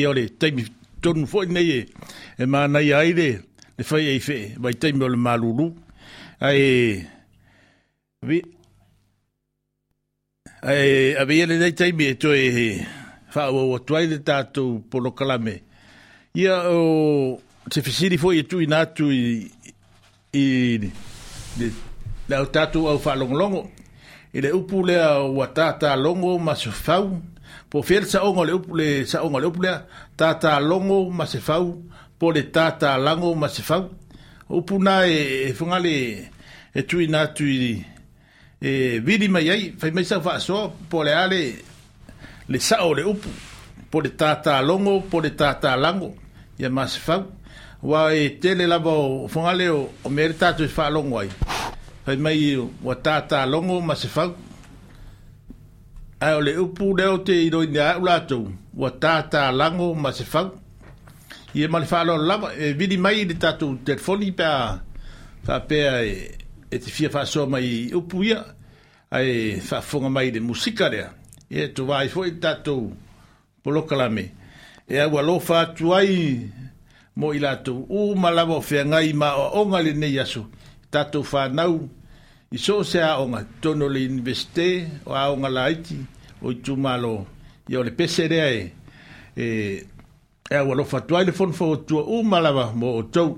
ole taimi tonu foi nei e e ma nei ai de le fai e fe vai taimi ole malulu ai vi ai avia le nei taimi e to e fa o o toi de tato po lo kalame ia o te fisiri foi e tu ina tu i i de la tato au fa longo longo ele upule o tata longo ma so fau po fel sa ongo le upu le sa ongo le upu le tata longo ma se fau po le tata lango ma se fau upuna e, eh, e eh, funga le e eh, tui na tui e vidi mai ai fai mai sa fa so po le ale le sa o le upu po le tata longo po le tata lango ia ma se fau wa e tele lava o funga le o, o mere tatu e fa longo ai fai mai o tata longo ma se fau ai o le upu lea o te iloina aʻu latou ua tatalago ma se fau ia ma le faalololaga e vili mai i le tatou telefoni pea faapea e te fia faasoa mai i upu ia ae faafoga mai i le musika lea ia e tuvāi foʻi le tatou polokalame e au alofa atu ai mo i latou u ma lava o feagai ma oaʻoga lenei aso tatou fanau i so se aonga tono le investe o aonga laiti o i tumalo i o le peserea e, e e a walofa tuai le fonfo o tua umalawa mo o tau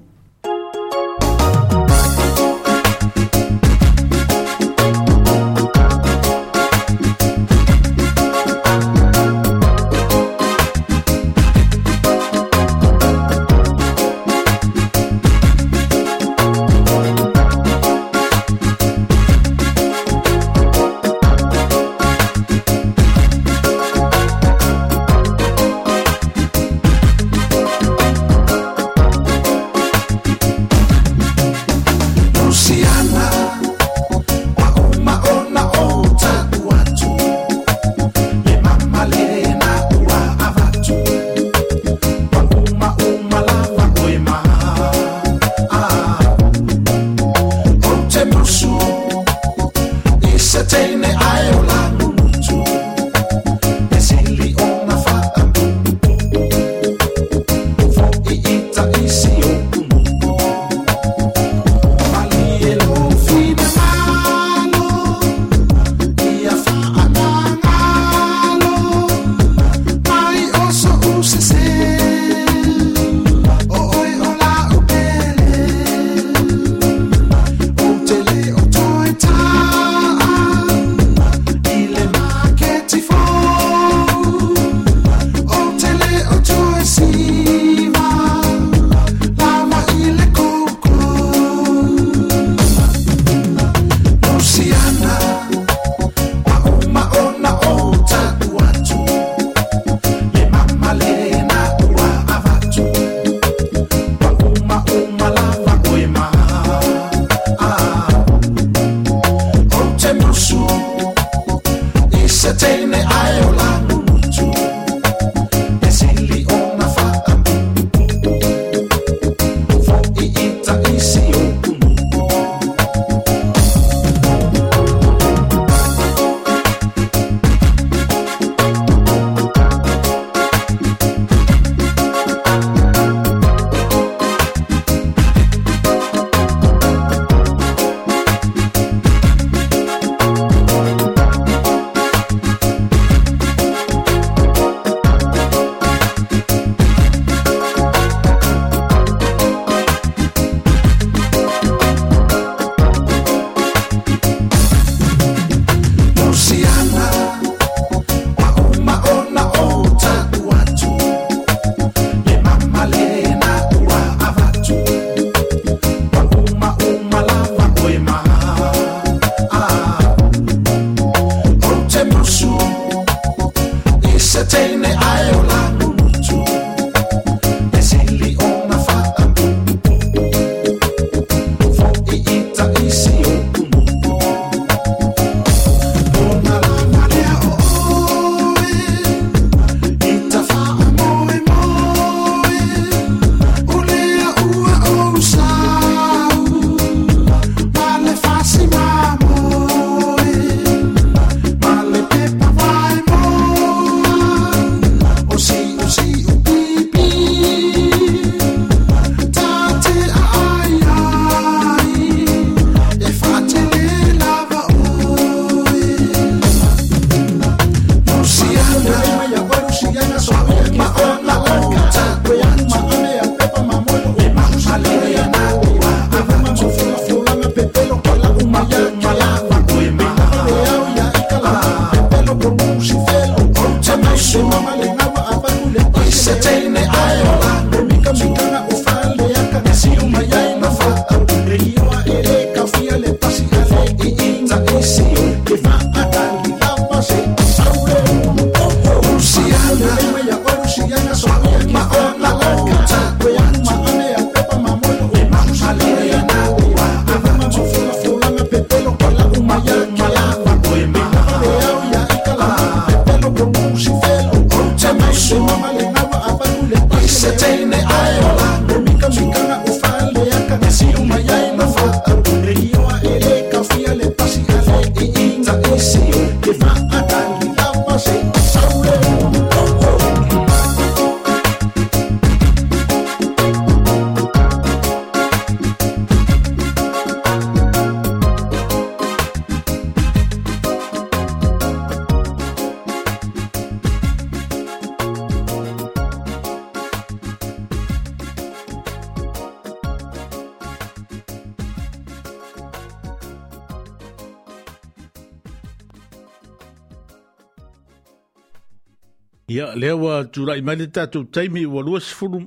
lewa ua tulai mai le tatou taimi ua luasefulu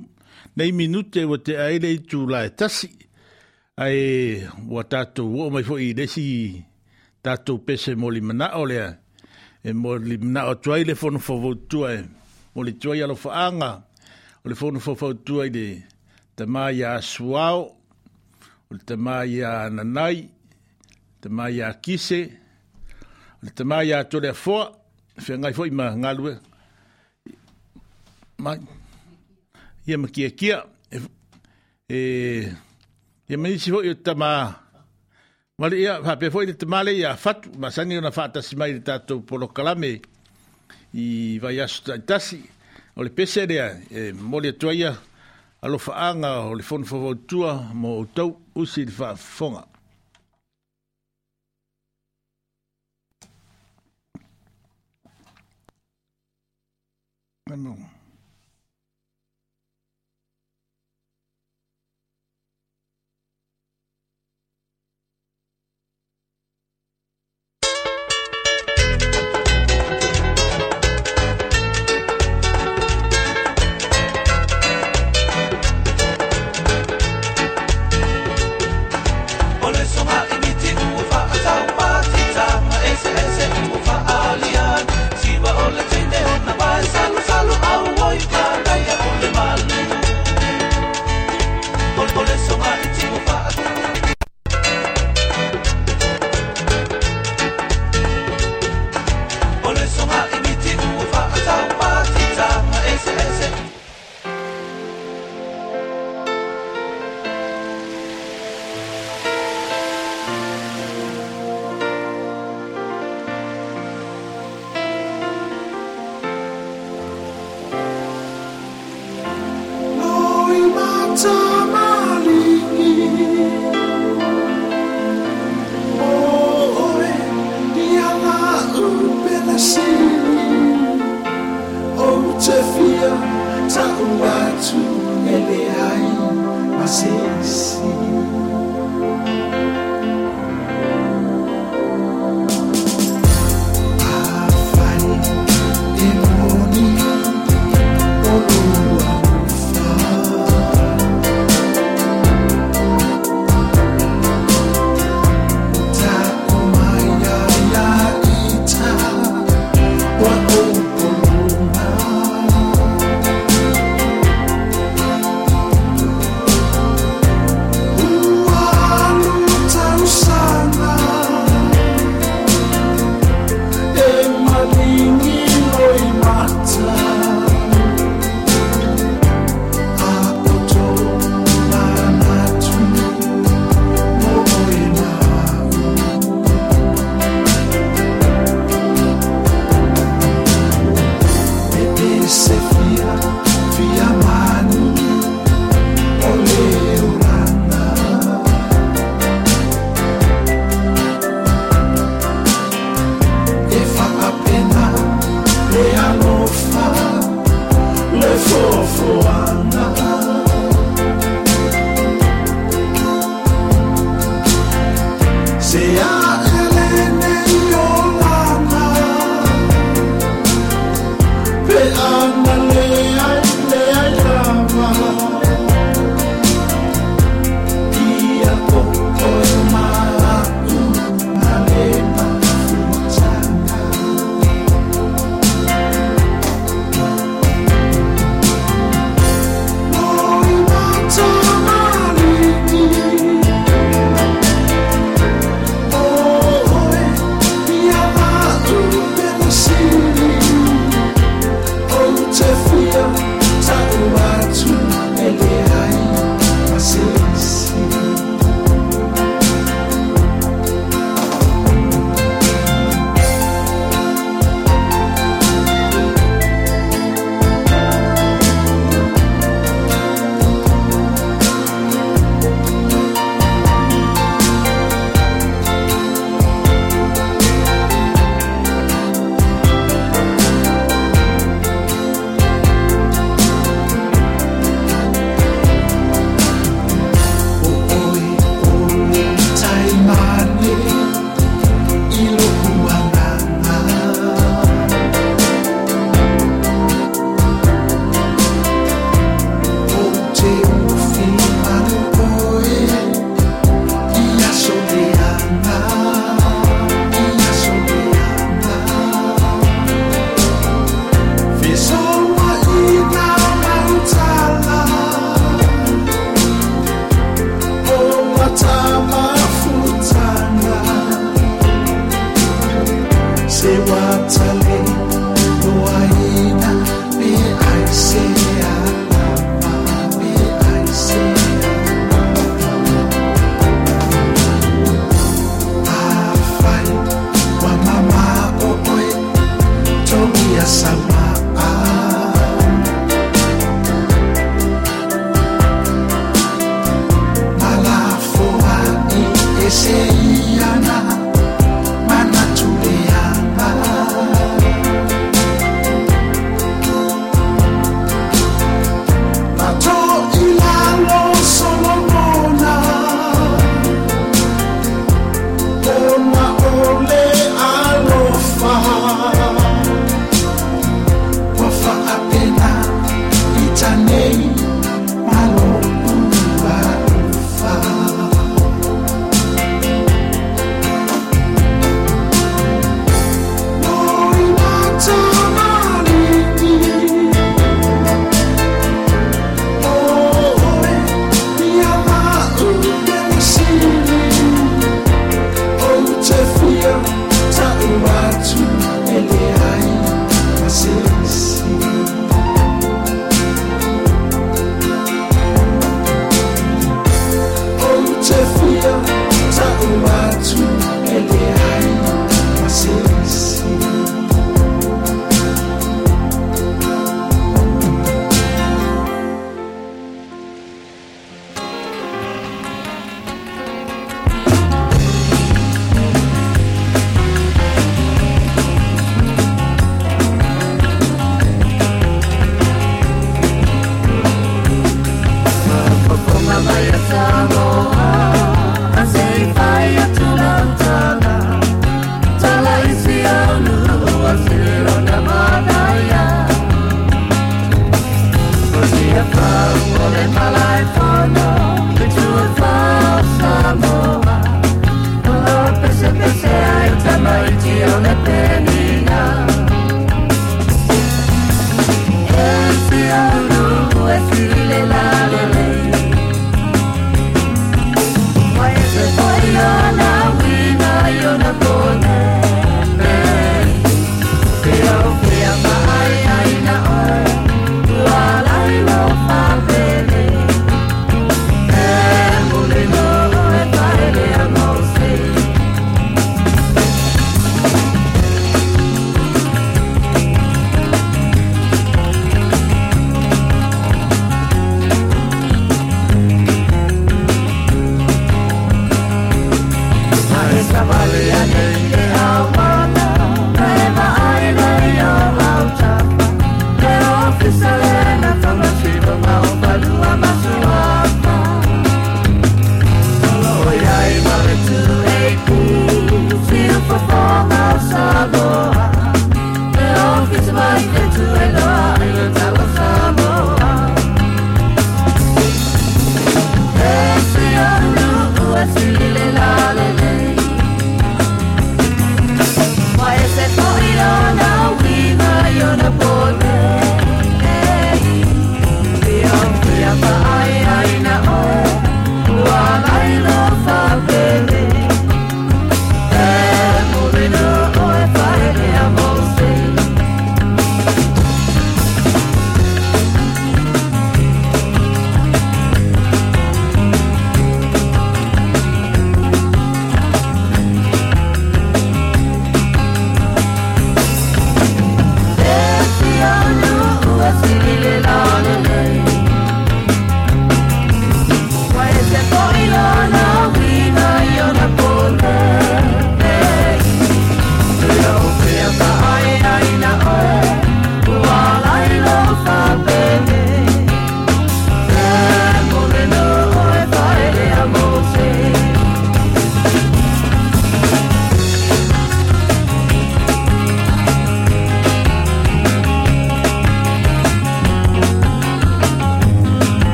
nei minute ua te ai lei tulae tasi ae ua tatou oo mai foʻi lesi tatou pese mo limanaʻo lea e mo limanaʻo atuai le fonofofautua e mo le tuai alofaaga o le fonofofautua i le tamā iā asuao o le tamā iā nanai tamā iā kise o le tamā iā toleafoa feagai foʻi ma galue mai ia ma kia kia e e ia ma nisi hoi o tama wale ia hape foi te ma sani ona fata si polo kalame i vai asu taitasi o le pese rea e mole atua ia alofa anga o le fono fawautua o tau usi le fafonga Come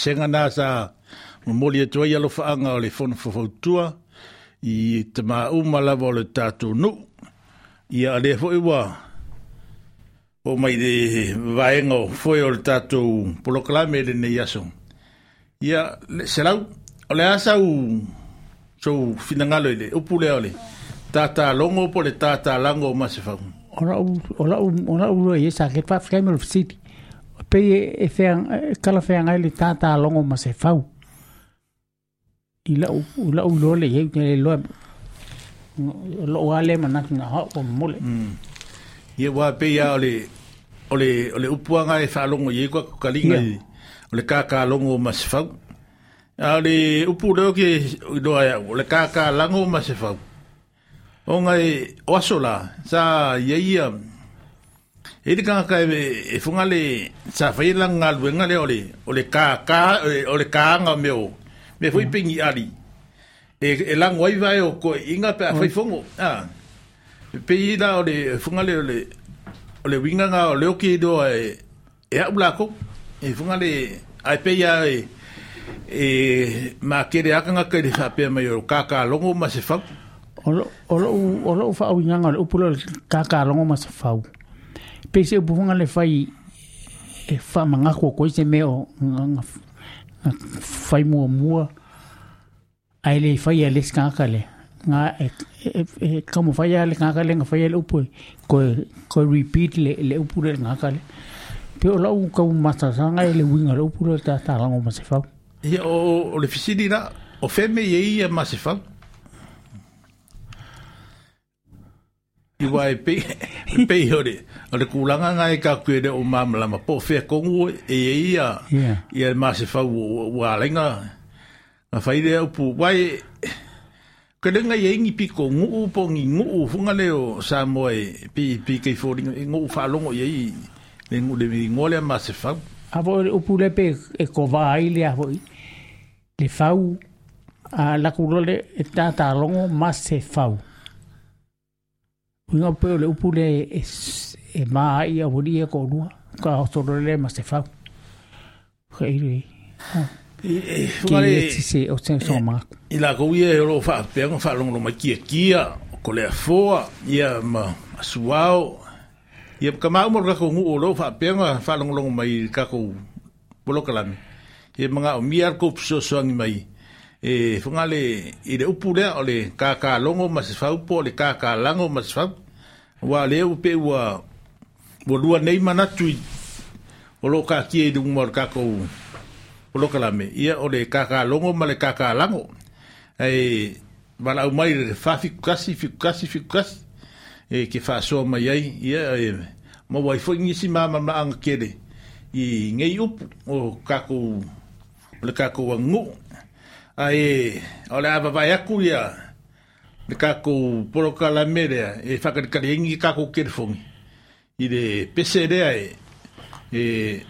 senga nā sa moli atua e i alofaaga o le fonofofautua i tamauma lava o le tatou nuu ia a lea foʻi ua o mai le vaega o foi o le tatou polokalame e lenei aso ia le selau o le a sau sou finagalo i le upu lea o le tatalogo po le tatalago o fau o laʻu o laʻu o laʻu ia e sa ke faafekai ma le fasili pe e fea e, e kala fea ngai le tata longo ma se fau i la u la u lo le ye te lo lo wa le mana na ha o mole ye mm. wa pe ya ole ole ole upua ngai fa e longo ye ko kalinga yeah. ole kaka longo ma se fau ale upu leo ke do ya ole kaka lango ma se fau o ngai o asola sa ye ye e le kanga kai e eh, funga le sa fai la nga luenga ole ole ka ka eh, ole ka me o me foi pingi ali e e lang wai vai o ko inga pe mm. fai fongo ah pe i da ole funga le ole ole winga nga o ki do e e a ula e funga le ai pe ya e e ma kere aka nga mai o kakalogo ka longo ma se fa olo olo olo fa o nga ole upulo ka ka ma se fa pese o pufunga le fai e fa manga ko ko se meo fai mua mua ai le fai ale skaka le nga e, e, e, e kamo fai ale skaka le nga fai ale upo ko ko repeat le le upo le nga kale pe o lau ka u masa sanga ele winga le upo le ta ta lango ma fau e o le fisidi na o feme ye ia ma fau i wai pe pe hore o le kulanga ngai ka kue de o la ma po fe ko ngu e, e, e ia ia ia ma se fa wa lenga ma fa ide o pu wai ke le ngai e ngi pi ko ngu po ngi ngu funga le o sa mo e pi pi ke fo ringa e ngu fa longo ye i le ngu le mi ngole ma se fa a vo o pu le pe e ko va ai le a voi le fau a la kulole e tata longo ma se fau Unga pule upule es e maa ia wuri e konua. Ka otorele ma se fau. Ka Ki e tise o te so mako. I la kou ia e ro wha apenga wha longro ma kia kia. Ko le foa Ia ma suao. Ye ka mo umar kako ngu o ro wha apenga wha longro mai kako bolokalami. Ia mga o miar ko pso soangi mai. Ia e funga le i le upu lea o le kākālogo ma se faupu o le wa ma se fau ua lea ua pe ua ua lua nei manatu i o loo kākia i luguma o le kākou o lo kalame ia o le kākālogo ma le kākālago e malaau mai le fafikukasi fikukasi fikukasi e ke faasoa mai ai ia e ma ma gisi mamamaaga i ngei upu o kākou o le wa ngu ae o le a vavai aku ia le kakou polokalame lea e fakalikaligi kakou kelefogi i le pese lea e e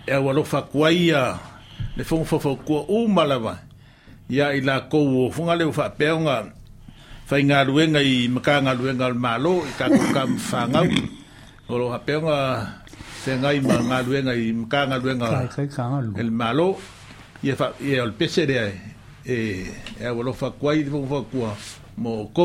e aualofa akuai ia le fogofafaukua uma lava ia i lakou o fuga leu faapeaoga faigaluega i makagaluega o le malo i kakou <coughs> kamafagau o lo apeoga fegai ma galuega i makagaluega e le malo ia ia o le pese lea e e e wa lo fa kwai fo fo kwa mo ko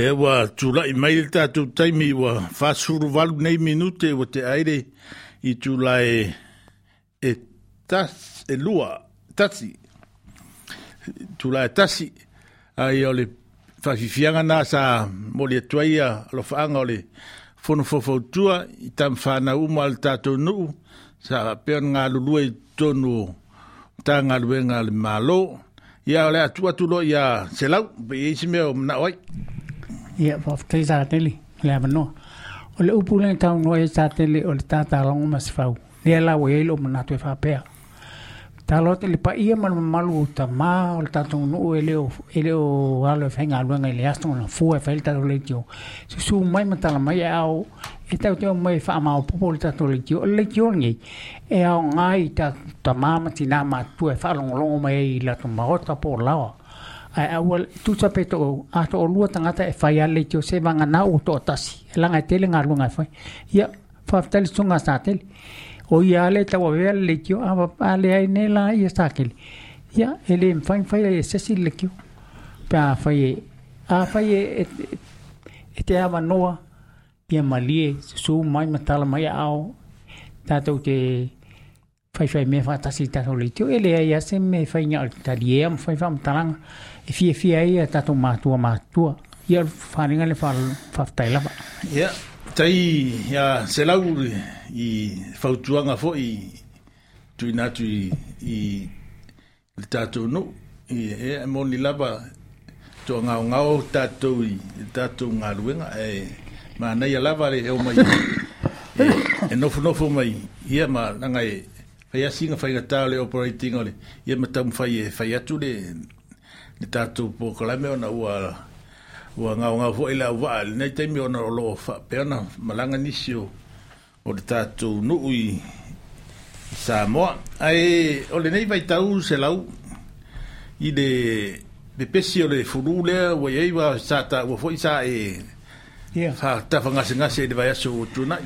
Le wa tula i mai ta tu taimi wa fasuru valu nei minute wa te aire i tula e e tas e lua tasi tula e tasi ai ole fafifianga na sa mole tuaia lo fanga ole fono fofoutua i tam fana uma al tatou nuu sa peon ngā lulua i tonu tā ngā luenga le malo ia ole atu atu lo ia selau pe isi mea o mna oai ia faafetai tatele le avanoa oh, o eh, le upu lena taunoa iai tatele o le tatalogo ma se fau lea lau ai lo manatu e faapea talote le paia ma mamalu ou tamā o le tatou nuu e lē o alo e faigaluega i le aso ona fua e fai tatou leitio susū mai ma talamai e ao e tautau mai e faamaopopo o le tatou leitio o le leitio e aogā i tatou tamā ma tinā matua e faalogologo mai ai i latou oh. maota po lawa ai aua tu tape to ato o tangata e fai ale tio se vanga na o to tasi e langa e tele ngā lunga e fai ia faftali sunga sa tele o ia ale tawa vea le tio awa ale ai ne la ia sa kele ia ele mfai fai e sesi le tio pe a fai e, a fai e, e e te awa noa ia malie su mai matala mai ao tatou te fai fai me fa tasi tatou le tio ele ai ase me fai ngā tali e am fai fai e fie fie ai e tato mātua mātua. Ia whāringa le whaftai lapa. Ia, tai, ia, se lau i whautuanga fo i tui nātu i, i le tātou no. Ia, e, moni e, mōni lapa tō ngāo ngāo tātou i tātou ngā ruenga. E, e mā nei a lapa re heo mai e, e nofu nofu mai. Ia, mā nangai, e whaiasinga whaingatāo le operating o le. Ia, mā tamu whai e whaiatu le, ni tatu po kala me ona ua ua nga nga fo ila wa ne te me ona lo fa pe ona malanga nisio o de tatu nu ui sa mo ai o le nei vai tau se lau i de de pesi o le furu le wa ai va sa ta wa fo sa e fa ta fa nga se se de vai aso na.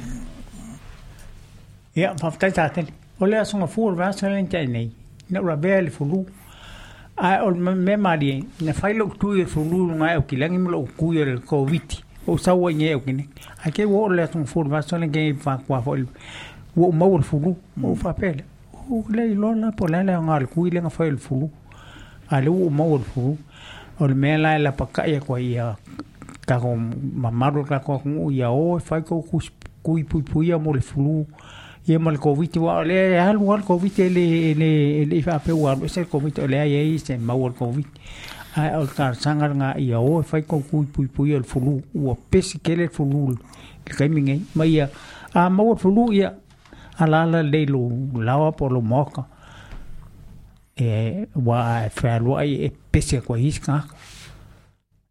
ia fa ta ta o le aso nga furu va sa le nei na ora bele furu ai o me mari na fai lo tu e fulu nga o kilangi mo lo ku e covid o sa wa nye o kine a ke wo le tong fulu tun formation ke fa kwa fo wo mo wo fulu mo fa pele o le lo na po la le nga ku le nga fai el fulu a le wo mo wo fulu o le me la la pa ka ya kwa ya ka ko mamaro ka ko ya o oh, fai ko ku ku pu pu ya mo le fulu ia ma le koviti ua o lea e alu a le koviti le le faapeu alu ese le koviti o lea iai se maua le koviti ae o le kalasaga laga ia o e fai koukui puipui o le fulū ua pesi kele le fulū le kaimigei ma ia a maua le fulū ia alaala lei lo lawa po lo moka e ua e fealoa ai e pesi akoa hisi kagaka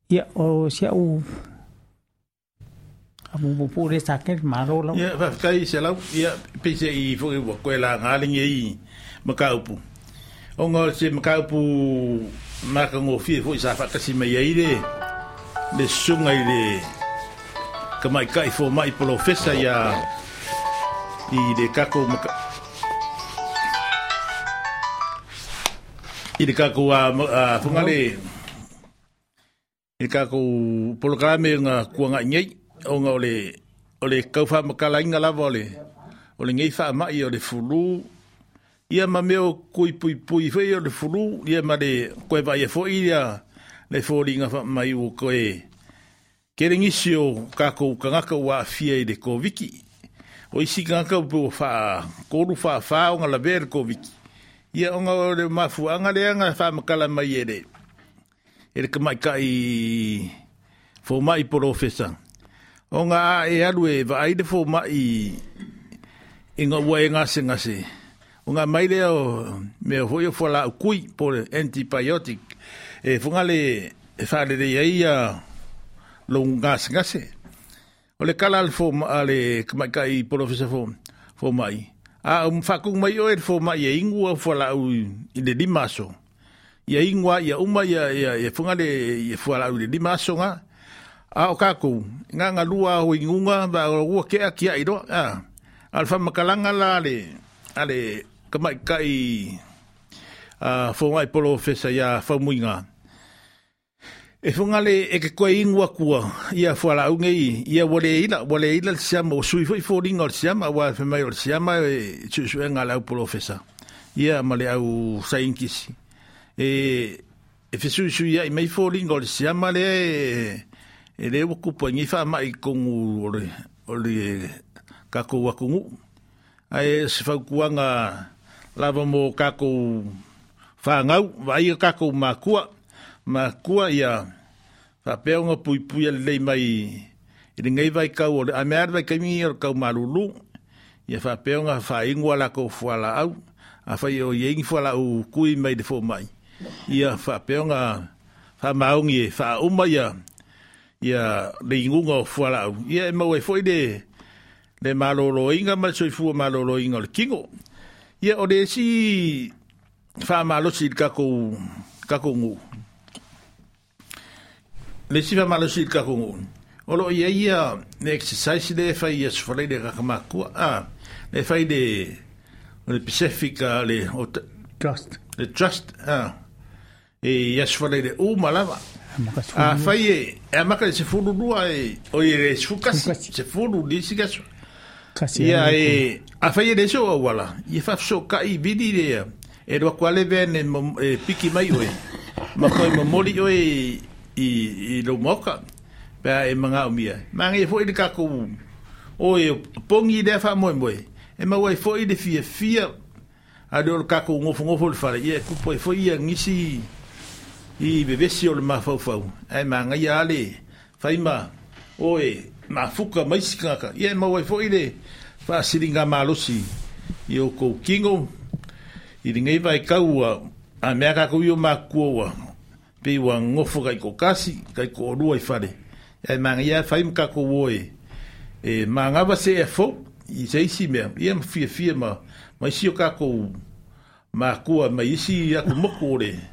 ia o sia'u Dạ, dạ, a mo po re sa ke maro la ia va kai se la ia pe se i fo wa ko la ngaling i makaupu o ngol se makaupu ma ka ngo fi fo sa fa ka si mai ai le le sunga i le ka mai kai fo mai polo fesa ia i le kako maka i le kako a fungale i le kako polo kala me nga kuanga nyei onga o le o le kaufa makala lava o le o le ngai faamaʻi o le fulū ia ma meo o pui pui o le fulū ia ma le koe vaaia fo ia le fa faamai ua koe kere le gisi o kakou kagaka ua aafia i le koviki o isi kagaka upe ua faakolu faafā oga lavea le koviki ia oga o le anga leaga makala mai e le e le kamaʻikaʻi fomaʻi polofesa O ngā e alu e wa aide fō ma i i ngā ua e ngase ngase. O ngā maile o me o hoi o fōla o kui po le antibiotic e whunga le e whare le iai a lo ngase ngase. O le kala le fō ma a le kamaika i professor fō fō ma A um whakung mai o e fō ma i e ingua fōla o i le dimaso. E I e ingua i uma i a le i e fōla o le dimaso ngā. a o kākou. Ngā ngā lua o ingunga, wa ua kea kia i roa. Ah. Alfa makalanga la ale, ale kamai kai uh, whaungai polo whesa ia whaumuinga. E whunga le e ke koe ingua kua, ia whala unge i, ia wale ila, wale ila le siama, o sui fai fōringa o le siama, wa whemai o le siama, e tusu e lau polo whesa. Ia ma le au sainkisi. E, e whesu sui ia i mai fōringa o le siama le e, e le o kupangi wha mai kongu ole, ole kako wakungu. Ai e se whaukuanga lava mō kako whangau, vai e kako mākua, mākua ia whapeonga pui pui lei mai i ringai vai kau ole, a mea vai kaimi o kau marulu, ia whapeonga whaingua lako fuala au, a whai o iengi fuala u kui mai de fō mai. Ia whapeonga whamaungi e whauma ia, ia le ingunga fuala ia e mau e foi de le malolo inga ma soifu malolo inga le kingo ia o de si fa malo si ka ngu le si fa malo si ka ngu o lo ia ia ne exercise de fa ia so le ka ma ku le fa de le Pacific le trust le trust ah e ia so le o malava afai ah, eh, eh, eh, e amaka le sefululua e oie le sefukasi sefulu lisi kaso ia e afai e leso auala ia faafosokaʻi vili lea e loaku aleve ane e piki mai oe ma koe momoli oe i lou maoka pea e magaumia mageia foʻi le kakou oe pogi i lea faamoemoe e maua ai foʻi le fiafia ale o le kakou gofogofo o le falaia e kupu ai foʻi ia gisi i bevesi o le mafaufau ae magaia a le faima oe mafuka maisi kagaka ia e mau ai foʻi le faasiliga malosi i okou kingo, i ligai vaekau a amea kakou i o makua ua pei ua ngofo kaikokasi kaikoolua i fale ae magaia faima kakou oe e magava seʻea fou i seisi mea ia mafiafia ma maisi o kakou makua mai isi aku moku o le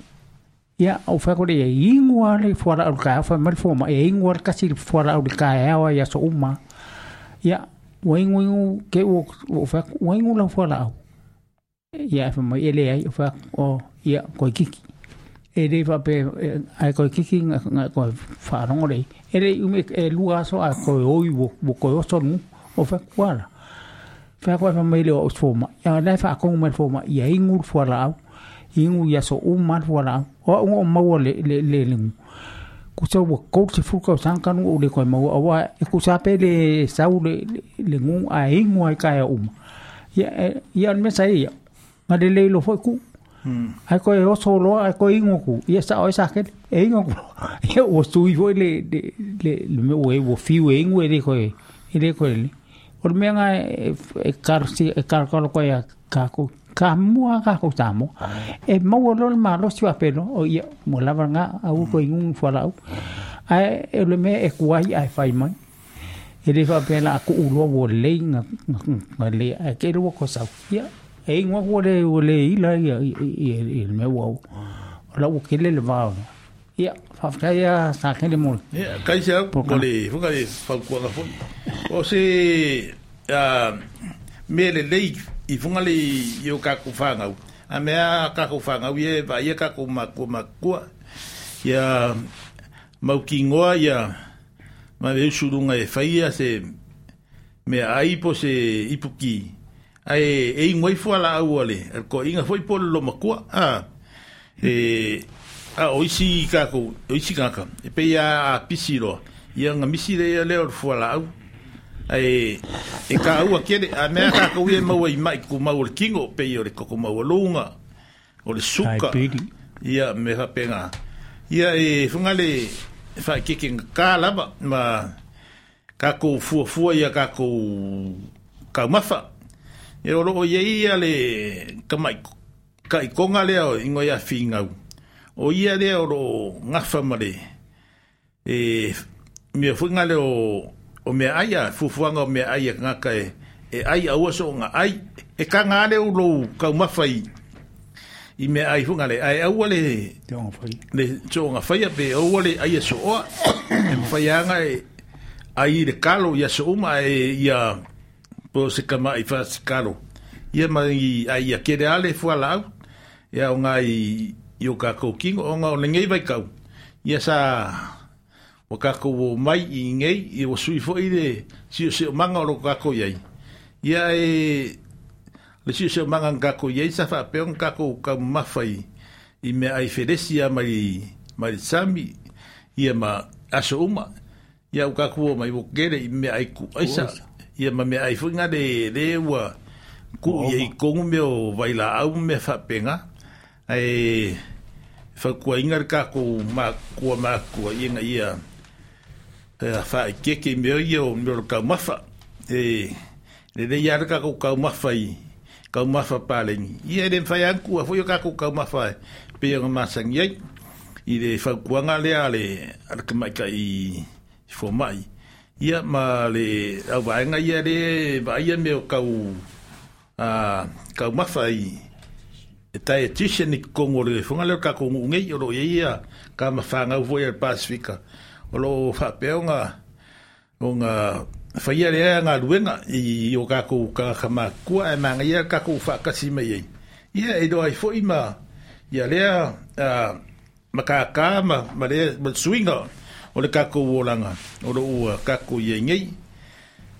ia au fa ko le ingua le fora au ka fa mal fo ma ingua ka si fora au ka e au ia so uma ia wengu ingu ke o o fa wengu la fora au ia e fa ma ele ai fa o ia ko kiki e le fa pe e, ai ko kiki nga ko fa rongo e le ele ume e lua so a ko oi bo bo ko so nu o fa kwala fa ko fa ma ele o fo ma ia le fa ko ma fo ma ia ingu fora au ingu ia so u man wala o ngo maua le le le le ku sa wa ko se fu ka san kan u le ko maua wa e ku sa pe le sa u le le ngu a ingu ai ka ya um e, ia ia me sa ia ma de le lo fo ku hmm. ai ko e o so lo ai ko ingu ku ia sa o sa ke e ingu ku ia o su i le le le me o e wo fi we ingu e le ko e le ko le o me nga e, e, e kar si e ka mua ka ko tamo e mau lol ma lo tua pelo o ia mo lava nga au ko ingun fala au ai e le me e kuai ai fai mai e le fa pela ko ulo e wo le nga nga le ai ke lo ko sa ia e ngwa ko le o le ila ia e me wo la o ke le le va ia fa ka ia sa ke le mo ia ka ia ko le fo ka le fa ko o se a me le le i funga le i o kako whanga A mea kako whanga u e vai e kako makua makua. I a mauki ngoa i a ma veu surunga e, e whaia se mea aipo se ipuki. A e e i ngoi fuala au ale. Er ko inga fwoi polo lo makua. A e a oisi kaku, oisi kaka. E pe a pisiro. I a ngamisi rea leo fuala au ai e ka au kene a me ka ko ye mo i mai ku mau le kingo pe yo le koko mau lunga o le suka ia me ha ia e funga le fa ki ki ka ba ma ka kou fu fu ia ka kou ka mafa e o ye ia le ka mai ka i konga le o ingo ia finga o ia le o ngafa ma e me fu nga o o me aia fufuanga o me aia ngaka e e ai aua so nga ai e ka nga ale ulo ka mafai i me ai funga le ai aua le te fai le so nga fai ape aua le aia so oa e mafai anga e ai le kalo ia so uma e ia po se kama i fa se kalo ia ma ai a kere ale e fua lau ia o nga i i o ka kou kingo o nga o le ngei vai kau ia sa o kako o mai i ngei e o sui fo i le si o se o manga o kako iai ia e le si o se o manga kako iai sa fa pe on kako ka mafai i me ai felesia mai mai sami ia ma aso uma ia o kako o mai o kere i me ai ku aisa ia ma me ai fo ngale le ua ku iai kongu me o vaila au me fa penga ai fa kuinga kako ma kua ma kua inga ia, ia Pea whae keke meo ia o meo le kau mawha. E, le rei ara ka kau kau mawha i, kau mawha pālengi. Ia ere whae anku a whuio ka kau kau mawha e, pea ngā māsangi ai. I le whau kuanga le a le ara ka maika i, i fō mai. Ia ma le au vaenga ia le vaia meo kau, a, kau mawha i, e tai e tisha ni kongore le whunga leo ka kongungei, oro ia e ia ka mawha ngau voia le Pasifika. Pasifika. o lo whapeo ngā o ngā whaia rea ngā ruenga i o kākou kakama kua e mānga ia kākou whakasi mai ei. Ia e doa i fo ima ia lea uh, makākā ma, ma lea ma suinga o le kākou o langa o lo ua kākou ia ngei.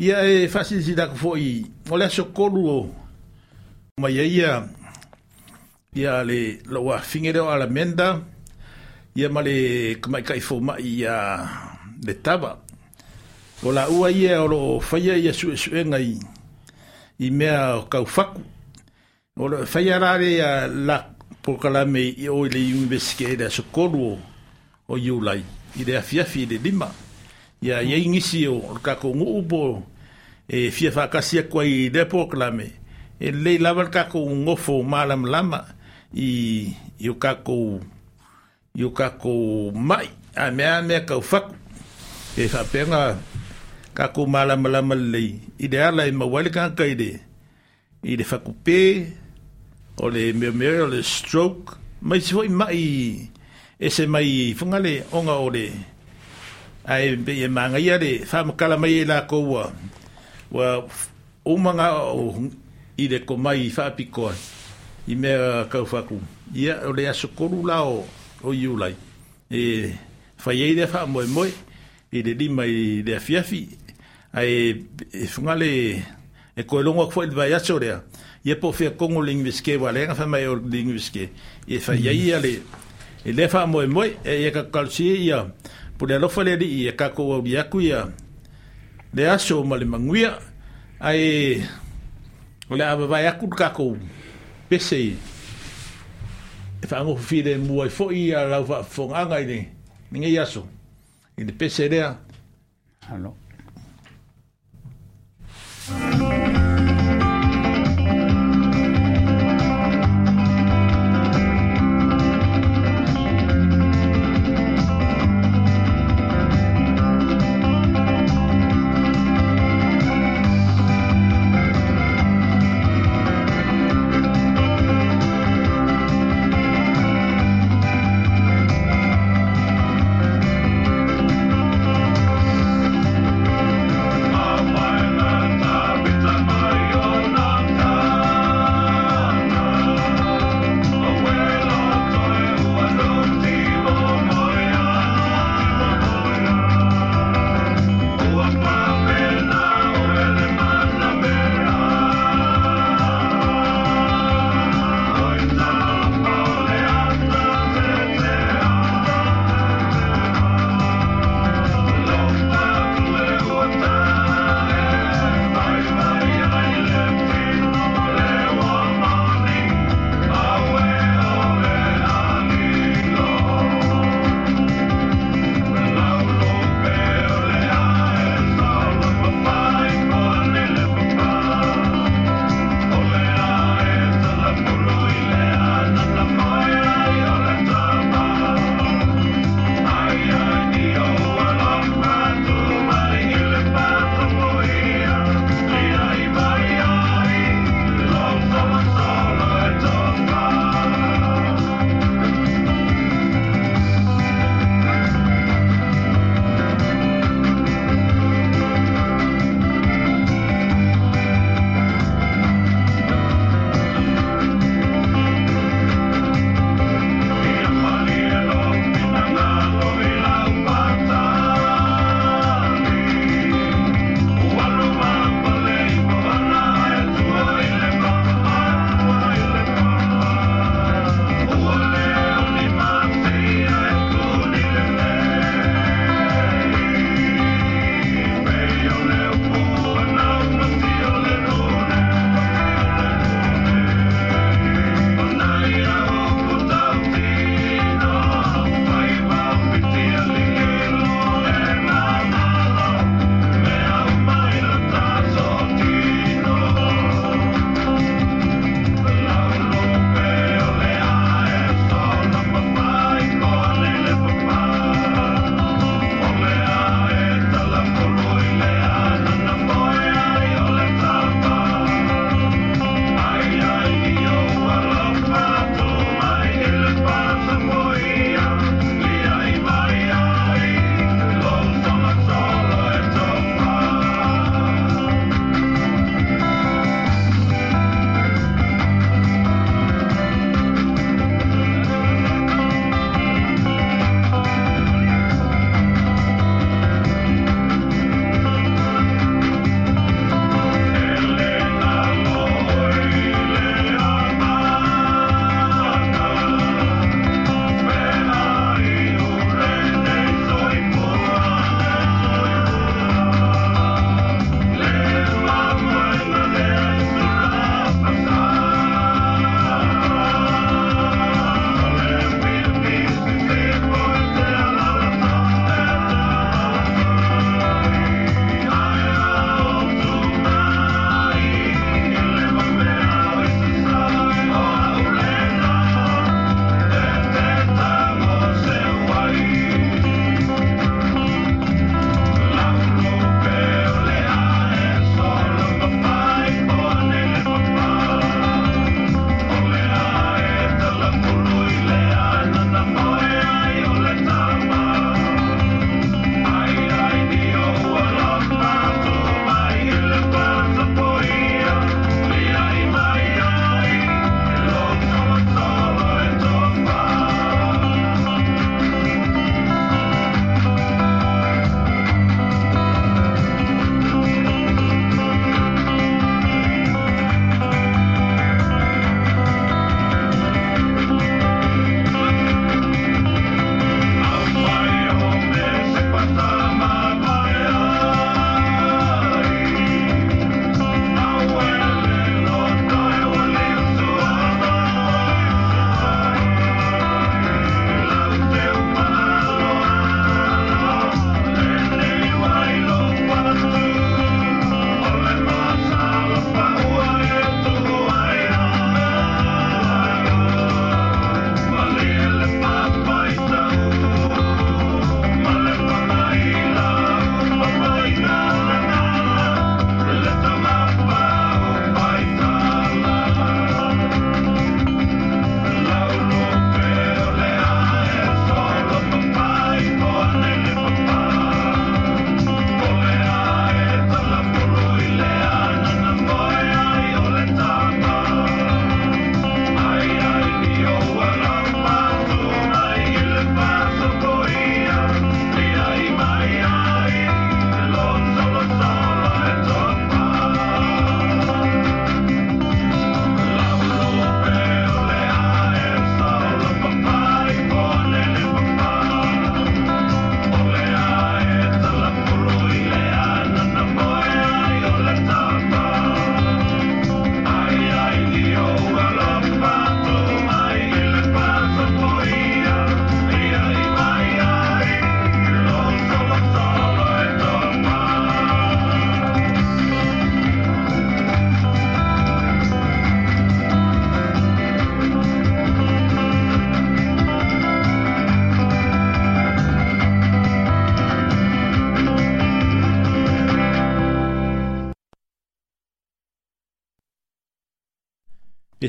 Ia e whasisi dako fo i o lea sokolu o mai ia ia le loa fingereo ala menda ia ia ma le kamaikai fomaʻi ia le tava o laʻua ia o loo faia ia suʻesuʻega i i mea o kaufaku o loo e faia la le ia la polokalame i o le universike e le asokolu o iulai i le afiafi i le lima ia iai gisi o le kakoguu po e fia faakasi aku ai i lea polokalame e lelei lava le kakou gofo malamalama i i o kakou yo ka mai a me a me ka fak e fa pena ka mala mala mala i de ala i ma wali ka ka ide i de fak pe o le me me le stroke mai se foi mai e se mai funga le onga o le a e be e manga i ale fa ma kala mai e la ko wa wa umanga o i de ko mai fa pikoa i me ka fak ia o le sukuru korulao o o iu lai e faiai lea faamoemoe i le lima i le afiafi ae e fuga le e koelogo aku foʻi le vaiaso lea ia po o feakogo le igivesike ualeaga faamae o le igivesike e faiai mm. ia le e lea faamoemoe e ia kakakalusie ia po le alofa le alii e kakou auli aku ia le aso ma le maguia ae o le a vavae aku le kakou pese e fa ngo fi de mu ai fo i a la fa fo nga ngai ni ni ngi yaso i de pese rea ano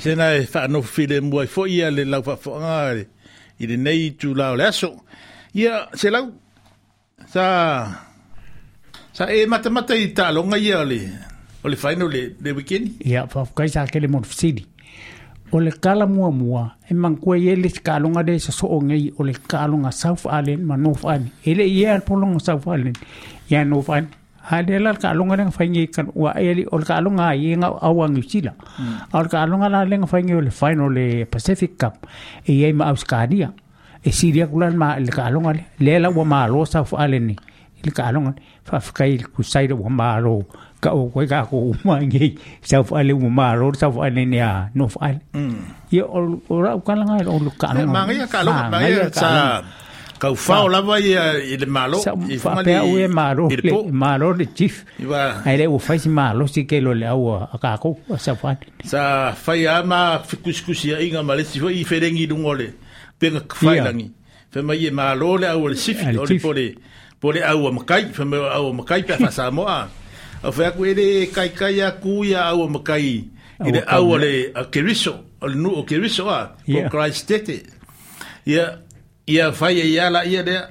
sena e file mo e fo ia le lau whafonga i le nei tu lao le aso. Ia, se lau, sa, sa e mata mata i tālonga ia o le, o le faino le, le weekend. Ia, kai sa kele mo fsidi O le kala mua mua, e mangkua i e le kalonga de sa so o ngei o le kālonga South Island ma North Island. Ele i e, e alpolonga South Island, ia North Island. Halela ka alunga lenga faingi kan wa eli ol ka alunga i awang usila. Hmm. Ol ka alunga la lenga faingi le final le eh, Pacific Cup e eh, ai ma Australia. E eh, Siria kulan ma le ka alunga le lela wa ma lo sa fu ale ni. Le ka alunga fa fa ku sai wa ma lo ka o ko ka ko ma ngi sa fu ale wa ma lo sa fu ale ni a no fu ale. Hmm. Ye ol ora ka langa ol ka alunga. Ma ngi ka alunga sa kau fa o lava eh, i le malo sa fa pe o e malo le malo le chief ai le o fa si malo si ke lo le au eh, a ka ko sa fa sa fa ya ma fikus inga ma le si fo i ferengi dungo le pe ka fa langi fe ma i e malo le au le si fi o le pole pole au ma kai fe ma au ma kai pe a, sa mo <laughs> a o fa ku ele kai kai ya ku ya au ma kai i le au le keriso o le nu o kiriso a ko christete ya ia fai e ia la ia dea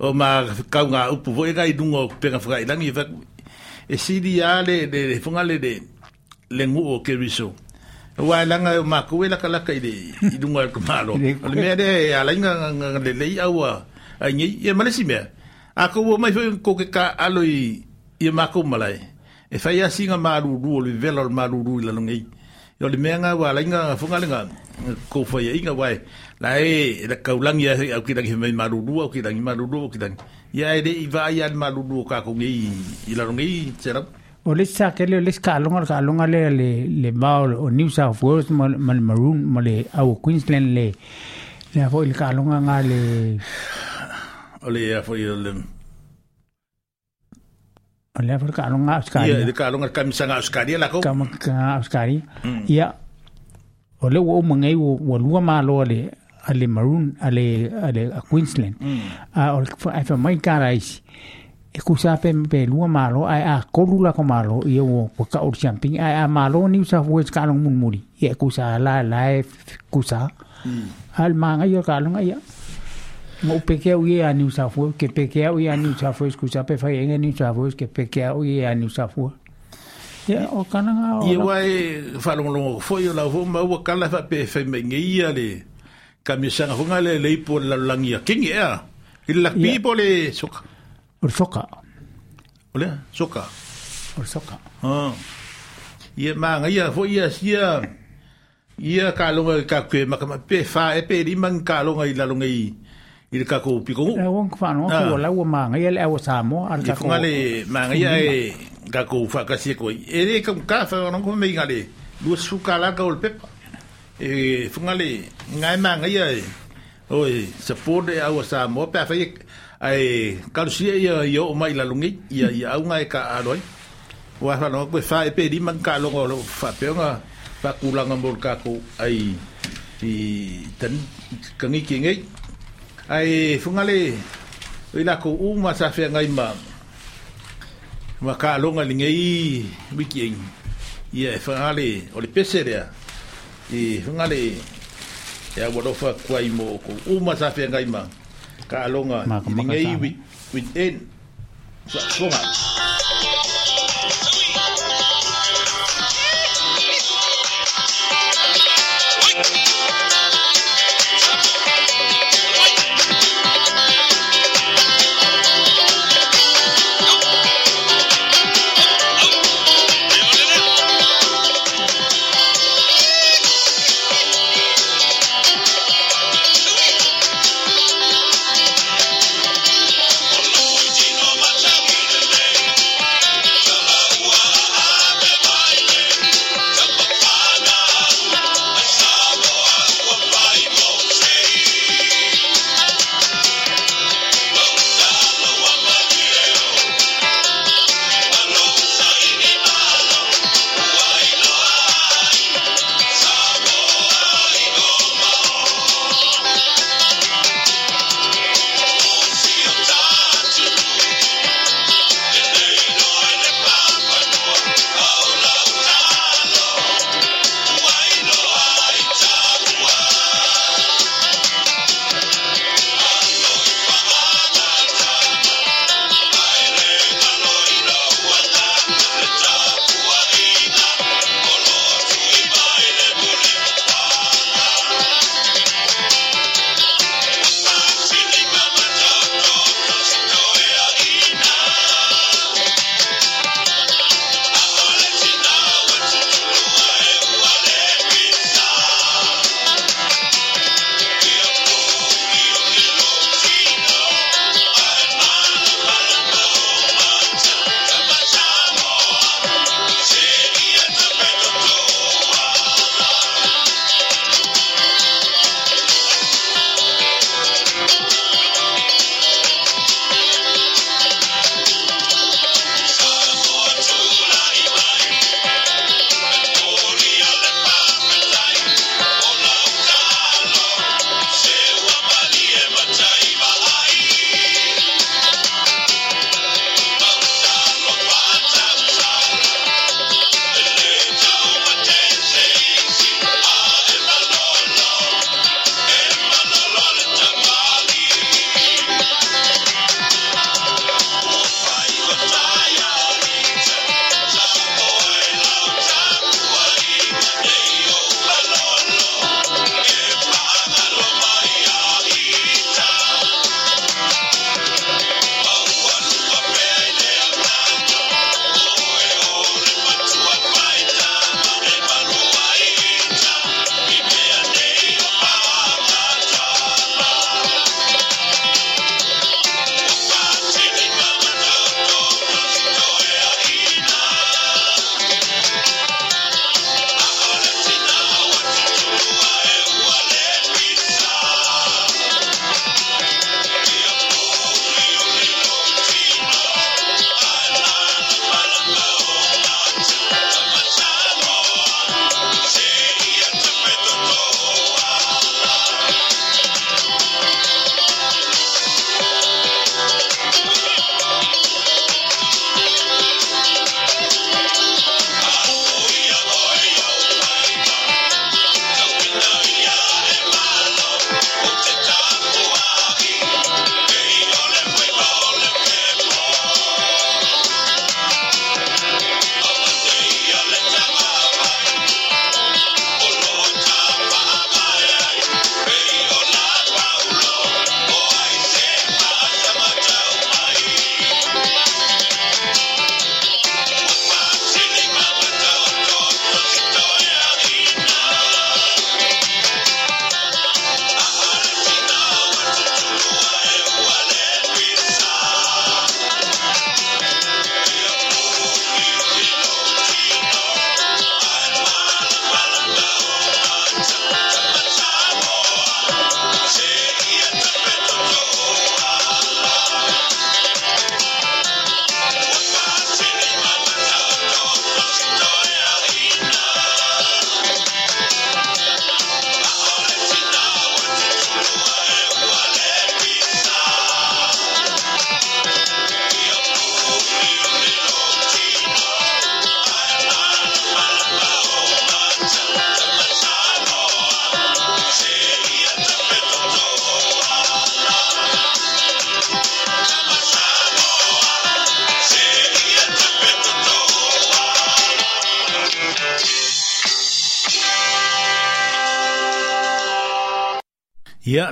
o ma kaunga upu voe gai dungo penga whakailangi i whaku e siri ia le le le funga le le le ngu o ke riso wa langa o ma kuwe laka laka i le i dungo al kumalo <laughs> le mea dea a lainga le le i awa a ngi e malesi mea a ko wo mai fai ko ke ka alo i i ma kumalai e fai asinga maruru o le vela o maruru i lalongai rồi yo le menga wa lainga funga lenga ko fa ye inga wai lai la ka ulang ya au kidang he mai maruru au kidang maruru au kidang ya de iva ya maruru ka ko ngi ila ngi cerap o le sa ke le le ka longa ka longa le le le ba o new south wales mà mà maroon mà mal à, ở queensland le le fo le ka longa nga le o le fo le Oleh apa dekat Alonga Australia. Iya, dekat Alonga kami sangat Australia lah kau. Kami sangat Australia. Ia hmm. ole wo mangai wo lua malo ale ale Maroon ale ale Queensland. Hmm. A ah, ole ai fa mai karais. E kusa pe pe lua malo ai a kolu la malo ia wo ko ka ur champing ai a malo ni usa wo ska long mun muri. Ia kusa la la kusa. Hmm. Al manga yo ka longa ia. Mo peke au ia anu safua, ke peke au ia anu safua, skusa pe fai enga anu safua, ke peke au ia anu safua. Ia, o kananga o... Ia wai e whalongolongo foi o lau ma ua kala fa pe fai mai ngeia le, ka mi sanga hunga le leipo le laulangi a kingi ea, i lakpi po le soka. O le soka. O le soka. O le soka. Ia maa ngaia, foi ia sia, ia kalonga ka kwe makama pe fa e pe limang kalonga i lalonga i, i eh, ah. le kako piko u. Ewa ngu whanua ki o lau māngai ele awa ar kako. I funga le māngai e kako whakasi e koi. E re ka mka whanua kua mei ngale lua suka laka o le pepa. E funga le ngai māngai e oi sapode awa Samoa pe awhai ai e, kalusia ia ia o mai lalungi ia ia au ngai ka aroi. Wa whanua kua whae pe lima ka longa o lo whapeonga whakulanga mol kako ai i tan kangi ki ai fungale Oi lako u ma sa fe ngai ma ma ka longa linge i wiki ing i e fungale o le pese rea i fungale e a wadofa kua i mo ko u ma sa fe ngai ma ka longa linge i wiki ing sa fungale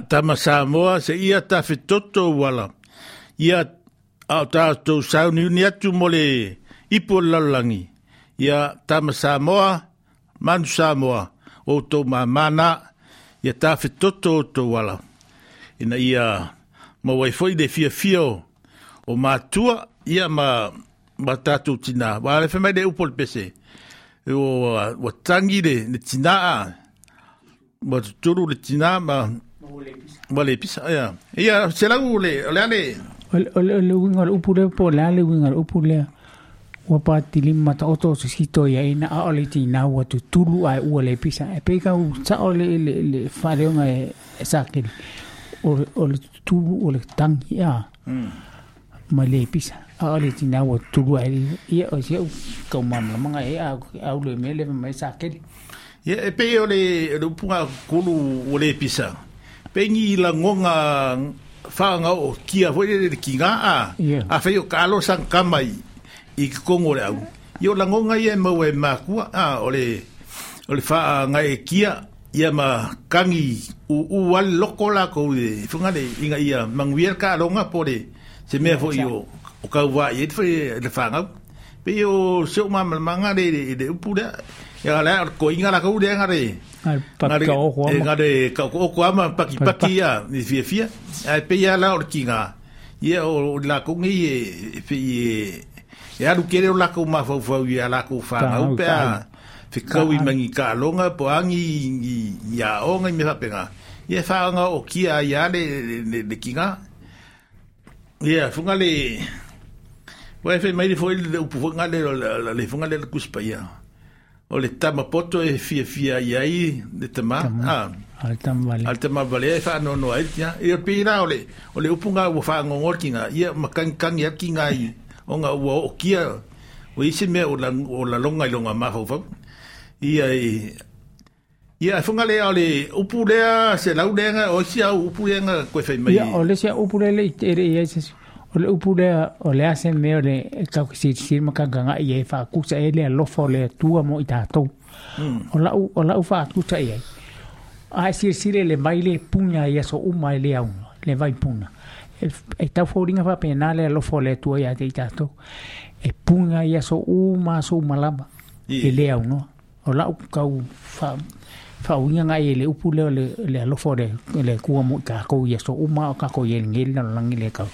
tama Samoa se ia tafetoto wala. Ia au tātou sauni uni atu mole ipo lalangi. Ia tama Samoa, manu Samoa, o tō mamana, ia tafetoto o tō wala. Ina ia mawaifoi de fia fio o mātua ia ma ma tātou tina. Wa refe mai de upol pese. E o watangi de tina a. Wa tuturu le tina ma lepisa ia ia selau le o le ale ole uiga o le upu lea po le ale uiga o le upu lea ua patilima mataoto o sisito ia ina ao le tinau atu tulu ae ua le pisa e pei kau saʻo le faaleoga e sakeli ole le tutulu e, e o le tagi a hmm. ma le pisa ao le tinau atu tulu ae ia o siau kaumalamaga e au le mea leve mai sakeli ia e pei o e le upuga kulu o le pisa pengi la ngonga whaanga o kia hoi re ki ngā a a whai o kālo sang kamai i ki kongo re au i o la ngonga i e mau e mākua a ole ole wha ngai e kia ia ma kangi u u al loko la ko de funga de inga ia manguier ka longa pore se me fo io o ka wa ye fe le fanga pe io se ma manga de de pura ya la ko inga la ko de ngare Eh, ngare ka oku ama. Ngare ka oku ama, paki paki ya, ni fia fia. Ai pe ya la or ki o la e, e e, kong i e, pe i la kou ma fau fau la kou fa ma upe a. Fe kau po angi i a me hape nga. Ia nga o ki a i a le ki nga. Ia, fe mai fo'i le upu fo'i le funga le kuspa o le tama poto fia fia ai de este tama ah. al fa no no le, pira upunga u fa ngongol kinga ia kan kinga i o nga u me o la o la longa y longa ma pues, Y, y ia le se lau o sia upu fe mai sia le o le upu lea o le ase mea o le kaukisirisiri ma kagagaʻi ai faakusa ai le alofa o le atua mo i tatou hmm. o laʻu o laʻu faatuta i ai ae sirisiri le mai le punya i aso uma e, e, e, e le auga le vaipuna e taufouliga faapena le alofa o le atua iā te i tatou e punya i aso uma aso uma lava i le aunoa o laʻu kau fauiga gae e le upu lea le alofa o le kua mo i kakou i aso uma o kakou i eligeli na le kau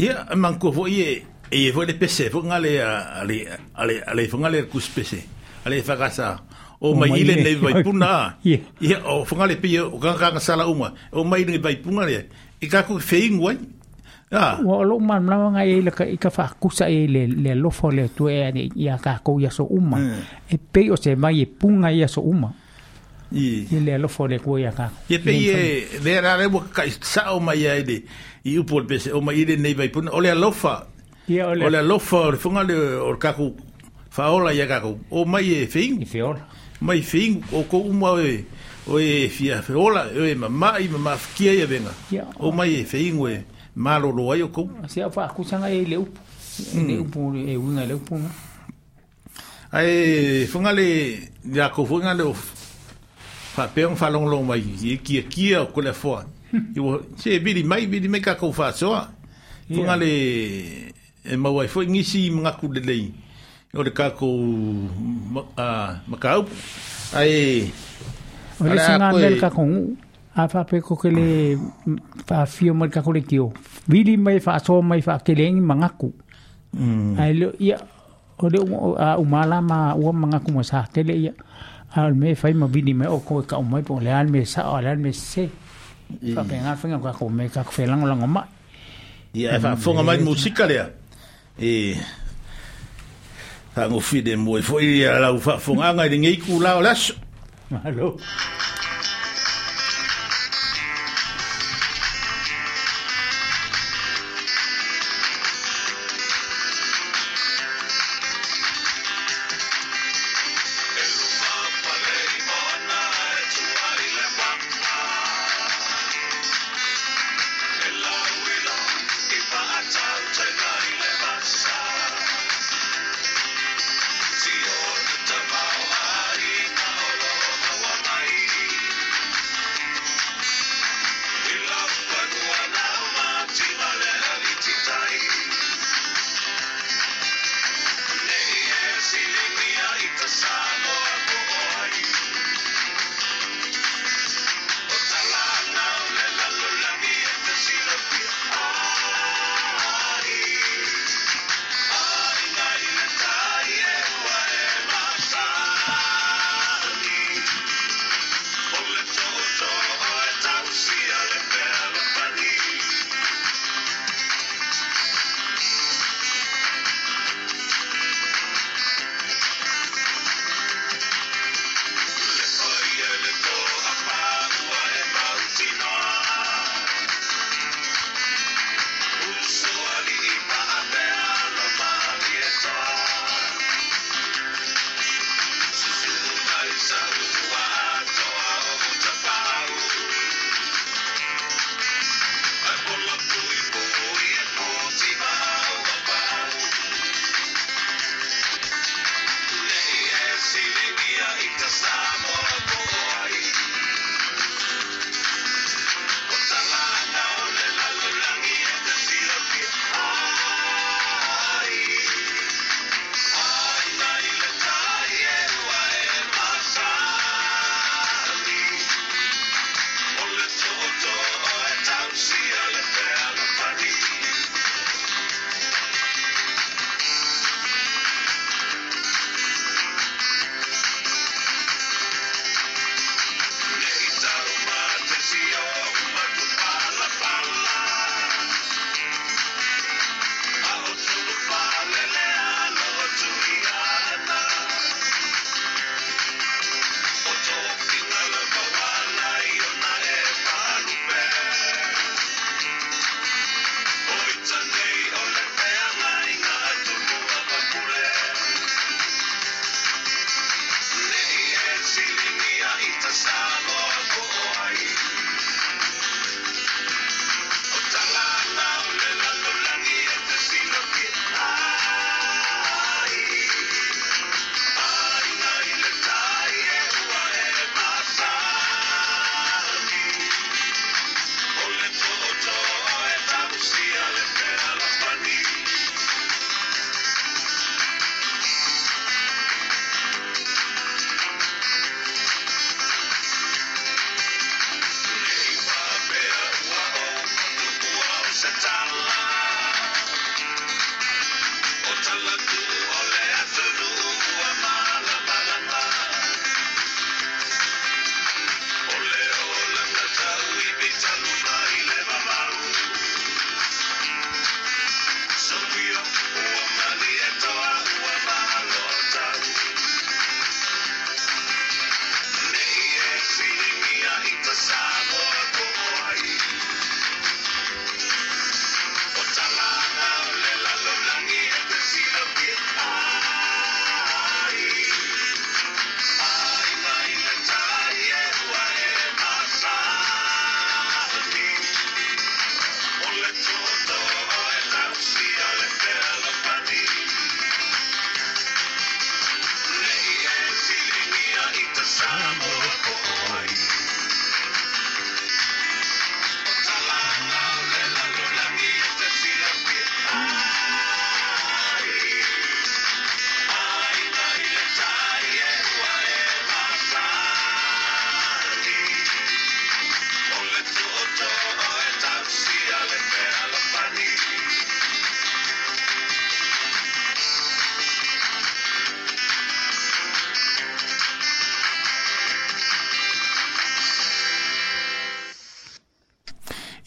Ia, man ko fo ie, e fo le pese, fo ngale, ale, ale, ale, fo ngale kus pese, ale whakasa, o mai ile nei vai puna, <laughs> ia, o fo ngale pia, o kanga sala uma, o mai nei vai puna le, e i kako feingu ai, Wa lo man na nga e le ka fa e kusa e le le lofo le tu e ia ka ko ia so uma. Hmm. E pe o se mai e punga ia so uma. y le lo fo le ko ya ka ye pe ye le ra le ka sa o mai de i u pol pese o mai de nei vai pun o le y ole o le alofa o funga le o ka fa ola ya kaku o mai e fin i e fior mai fin o ko u mo e o e fia fe ola e o e mama i mama venga o mai e fin we malo lo ai o ko se fa ku e le u e mm. u e u na le u ai funga le ya ko funga le fa pe un fa long long mai e ki ki o ko le fo <laughs> i wo se bili mai bili mai ka ko fa so funga le e ma wai fo ngisi mga ku le lei o le ka ko a makau ai o le sanga le ka ko a fa pe ko le fa fio mai ka ko le kio bili mai fa so mai fa ke mm. le mga ku ai lo ia o le a umala ma o mga ku mo sa ke le ia al me fai ma vini me o ko ka o mai po le al me sa o al me se fa pe nga fa nga ko me ka fe lang lang ma ia fa fo nga mai musika le e fa ngo fi de mo foi ia la fa fo nga nga de ngi ku la las malo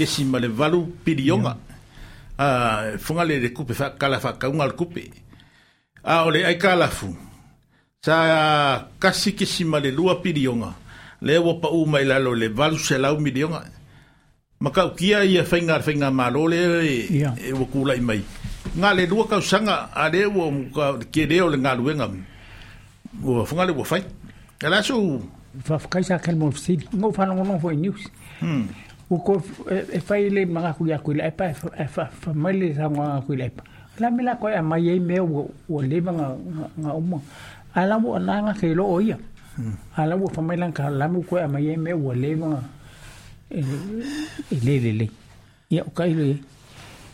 kesi ma le valu pilionga. Yeah. Uh, le le kupe fa, le kupe. A uh, ole ai kalafu. Sa kasi kesi ma le lua pilioga Le wapa uma ilalo le valu se lau milionga. Maka kia ia whainga whainga malo le e, yeah. e mai. Ngā le lua kausanga a le wa muka ke le ngā Ua funga le wafai. Kala so... Fafukai sa kalmo fsili. Ngau whanongono fo i news. Hmm uko e, e fai le manga kuya kuila e pa e fa e, famali sa manga kuila e pa la mila ko ya mai e me o o le manga nga umo ala wo na nga ke lo oia ala wo famali ka la mu ko ya mai e me o le manga e le le le ya o kai le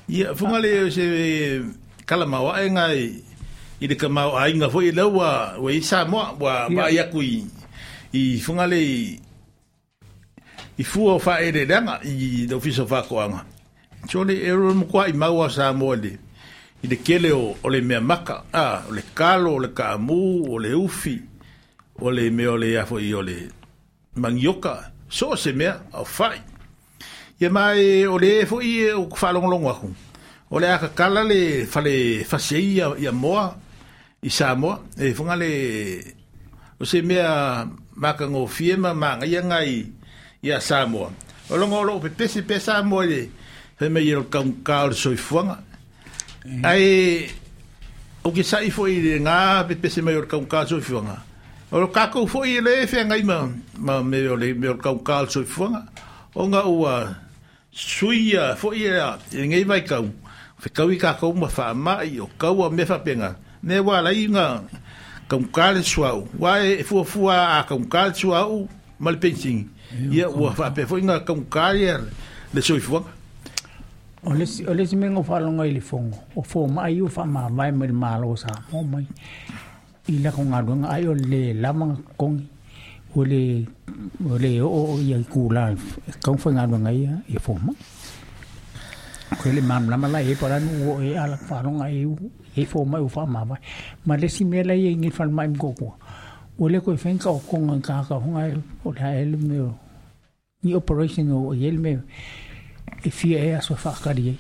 ya funga le se e, kala mawa e ngai i le kamau ainga foi laua wa isa mo wa ba ya kui i funga le i fua o e faailelega i ofisa faakoaga sole e lona makuaʻi maua sa moa i le kele o, o le mea maka a o le kalo o le kaamu o le ufi o le mea o le ia foʻi o le magioka so o se mea ao faʻi ia mae o le foʻi e o faalogologo aku o le a kakala le fale fasiai ia, ia moa i sa moa e fuga le o se mea makagofie ma magaia gai ia Samoa. O longa o lo pe pese pe Samoa le he me yel kaun kaul soifuanga. Mhm. Ai o ke sai foi le nga pe pese me yel kaun kaul soifuanga. O lo kako foi le fe ngai ma ma me le me yel kaun kaul soifuanga. O nga ua suia foi le e ngai vai kaun. Fe kau i kako ma fa mai o kau me fa penga. Ne wala inga kaun kaul suau. Wa e fua fua a kaun kaul suau mal pensing ia ua faapeafoiga kaukae le soifuaga o lesi o lesi mengo falonga i le fongo o fo mai o fa ma vai mai malo sa mo mai i la ko ngadu nga ai o le lama kong o le o le o ia ku la ka fo ngadu nga ia i fo ma ko le mam lama la e para nu o e ala falonga e e fo mai o fa ma vai ma lesi me la e ngi fal mai ko ko o le fenka o konga ka ka hunga e o le haele me o ni operation o yele me e fia e aso whakari e.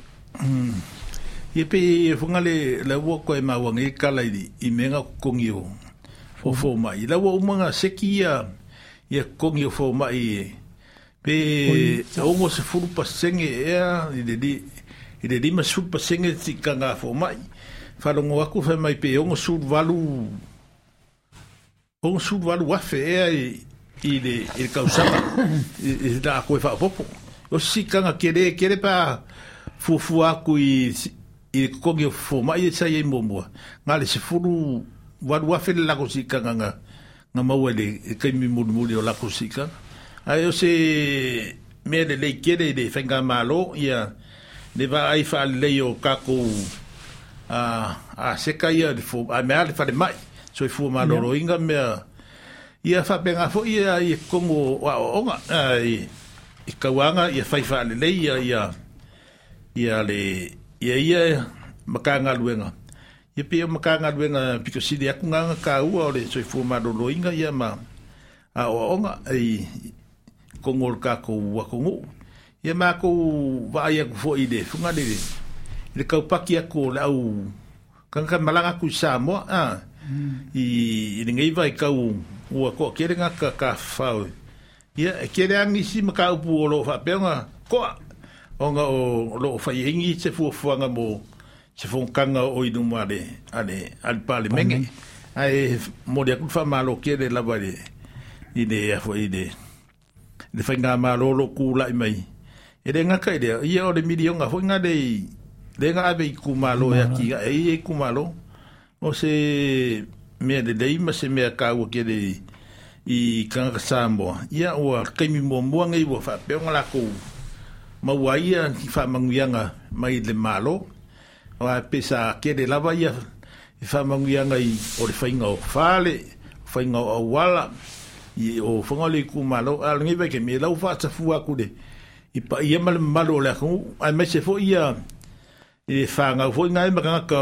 Ie pe e whunga le lawa koe mawang e kalai di i menga kongi o fo fo mai. Lawa umanga seki ia i ye kongi o fo mai i Pe a ongo se fu pa seng e e le di i de di ma suru pa e ti kanga fo mai. Whalongo aku whamai pe o suru valu valu con su valua e fea e i le i le kausapa <coughs> i la koe whaapoko. O sikanga kere, kere pa fuafua aku i i le kokongi o fomai e sai e momua. Ngā le se furu valua fele lako sikanga ngā ngā maua le e kaimi mulimuli o lako sikanga. Ai o se mea le lei kere i le malo ia le va ai wha lei o kako a, a seka ia le fo, a mea le whare mai. so i fua maloro yeah. inga mea ia fa penga fo ia i kongo wa onga ai i kawanga ia fai fa le le ia ia ia le ia ia makanga luenga ia pe makanga luenga piko si dia kunga ka u ole so i fu ma do loinga ya ma a o onga ai kongo ka ko wa kongo ia ma ko va ia ko fo ide funga le le ka pa ko la u kanga malanga ku sa mo ah i i ringa i kau o ko kere nga ka ka fau ia e kere angi si ma kau pu lo fa pe nga ko onga o lo fa ingi se fu mo se fu o i numa de ale ale pale menge ai mo de fa malo lo kere la vale i de ia fo i de de fa nga ma lo lo ku la mai e de nga ka ide ia o de milion nga fo nga de de nga ave ku ma lo ya e ki ai e ku ma lo o se mea de dei ma se me kau ke de i kanga sambo ia o kemi mo mo ngai bo fa pe ngala ko ma waia ki fa manguyanga mai le malo o pe sa ke de la waia i fa manguyanga i o le fainga o fale fainga o wala i o fongole ku malo al ngi ke me la u fa tsa fu akude i pa ia malo le ko ai me se fo ia e fanga fo nga e maka ka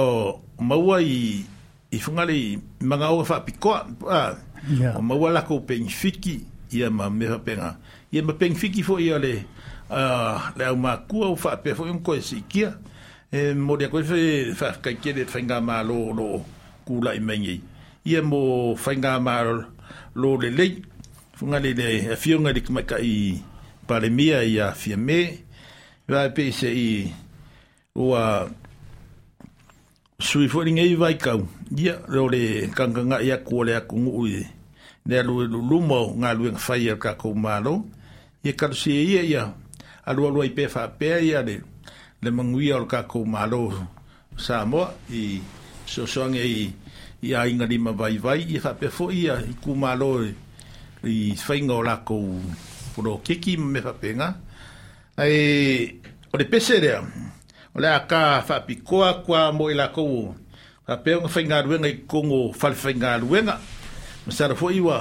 maua i i funga le maka o fa piko a ah, o maua la ko pe fiki i a ma me penga i ma pe fiki fo i ale a le ma ku o fa pe fo un ko si kia mo dia ko fe fa ka ke le fanga ma lo lo ku la i mengi i i mo fanga ma lo le le funga le le fionga le ka i pa le mia i a fiame Vai pensar aí ua sui fo ringe vai kau ia lore kanganga ia ko le ko ngu i ne alu lu lu mo nga lu ng fai ka ko ma lo ia ka si e ia ia a lu lu pe fa ia le le mangu ia ka ko sa mo i so so nge i ia inga ni vai vai i fa pe ia i ku ma i fai ngo la ko pro ke me fa pe ai o le pe se o le a ka whapikoa kua mo i la kou ka peo nga whainga ruenga i kongo whalifainga ruenga ma sara fo iwa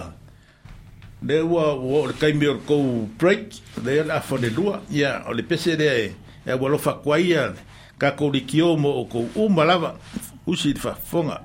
le ua o le kaimi o kou break le ala a fone lua ia o pese rea e e wa lofa kua ka kou li mo o kou umalawa usi i fafonga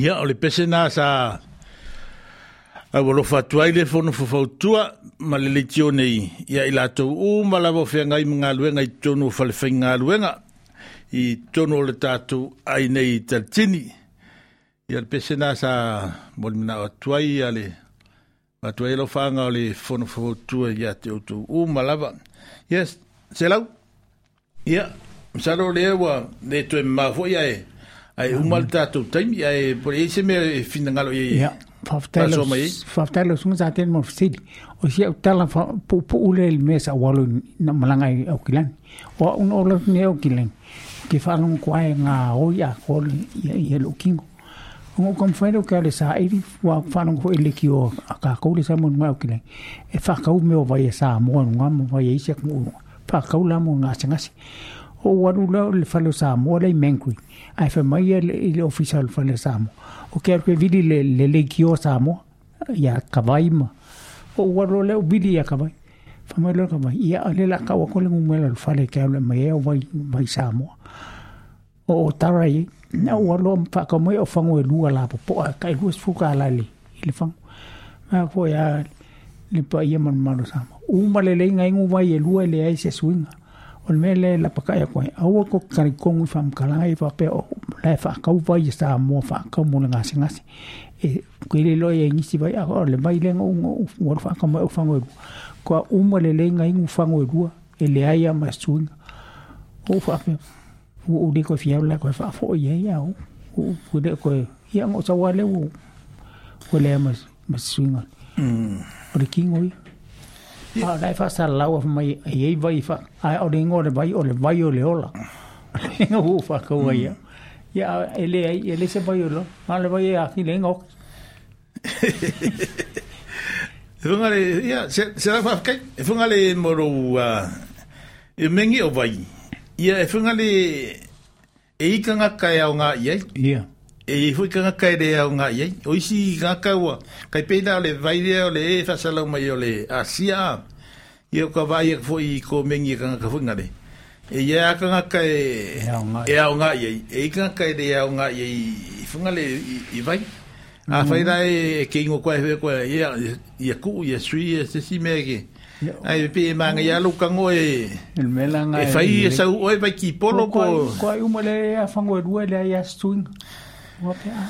ia o le pese na sa aualofa atu ai le fono fafautua ma le leitio nei ia i latou uma lava o feagai ma galuega i tonu o falefai galuega i tonu o le tatou ai nei talitini ia le pese na sa molimanao atu ai ia le atu ai alofaaga o le fono fafautua ia te outou uma lava ia selau ia masalo lea ua le toe mamā foʻi ae ai umal tatou taimi e, ai e se me e finagalo iai e, faafetailo suga sa tele ma fesili o sia au tala na malaga i aukilani o o lautuni aukilani ke faalogo o kamafai lau kea le saʻili ua faalogo foʻi leki o akakou le sa manuga aukilani e faakau mea o vai e sa moa nuga ma vaia isi akumuu faakau la mo gasegase o ualu o le fale sa moa lai mangui afamaia i official fale samo o ke ar vili le le le kio samo ya kavaima o waro le vili ya kavai fa lo kavai ia ale la ka ko le fale ke le mai e o vai vai samo o tara i na waro fa ka mai o fango e lua la po ka i e hus fuka la le e le fango ma ko ya le pa ia man mano samo u malele ngai ngu vai e lua le ai swinga E o le mele la pakai koe aua ko karikogu i faamakalaga i faapea o lae faakau vai e sa moa faakau mo le gasigasi e kuile loa ia igisi vai a o le e mai lega ua le faakau mai ufago e lua ko auma lelei gaigu fago e lua e leai a masuiga ou faapea uu le koe fiau la koe faafoʻi ai au uu kuile koe ia go saua leu ua lea masuiga o le hmm. kigo ia a lai fa sa lau mai e vai fa ai o dingo le vai o le vai o le ola nga u fa ko vai ya ya ele ai ele se vai o lo ma le vai a ki le ngok Funga le, ia, se la whafkai, e funga le moro, e mengi o vai. Ia, e funga le, e ikanga kai au ngā e hui ka ngaka ele au ngā iei, eh? o isi i ngā kaua, kai pēnā le vaire o le e whasalau mai o le asia a, i o ka vai e fo i ko mengi e ka ngaka whinga le. E ia ka ngaka e au ngā iei, e, eh? e eh? i ka ngaka ele au ngā iei, i whinga le i vai, a mm. whaira e ke ingo koe hwe koe, ia ku, ia sui, ia sisi mege, ai pe manga ya lu kango e el melanga e fai esa oi vai ki polo ko ko e ai umale a fango due le ya string Wā pēā.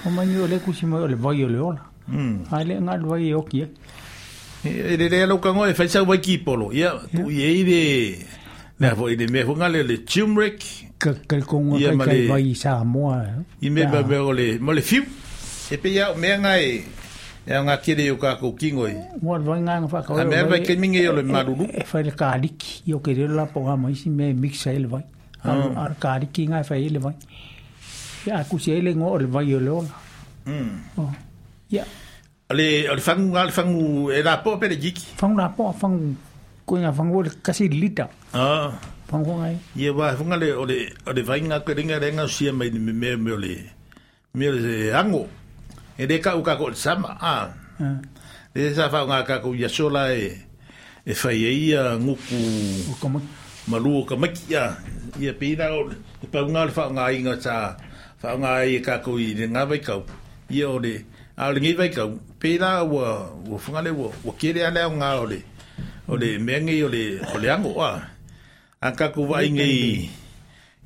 Ko mai o le kusi mai o le vai o le ola. Ai le ngā vai o kia. E le rea lau kangoe, whai sau wai ki polo. Ia, tu i e ire. Nā, fo i le mea funga le le turmeric. Ka kai kongo kai kai vai i sā moa. I me ba mea o le, mo le fiu. E pe ia, mea ngai, e ngā kere o kākou kingo i. Mua roi ngā ngā whakau. A mea vai kai mingi o le maruru. Whai le kāliki, i o kere la po hama isi mea mixa ele vai. Ar kāliki ngai whai ele vai. Ar ia akusi ai le goa o vai o le ola ia o le o le faguga le e lapoa pe le jiki fagu lapoa fagu koega fagu o le kasi lilita faguaga ai ia ua fuga le o le o le vaiga ako e legalega osia mai le memea me o me o le e lē kaʻu kako o le sama a le sa faauga kako ia sola e e fai ai ia guku malu o kamaiki a ia peina o le pauga o le faaaogaiga sa fa nga i ka ku i nga vai kau i o le a le ngi vai kau pe la wa wa funga le wa wa kere ala nga o le o le mengi o le o le ango a a ka ku vai ngi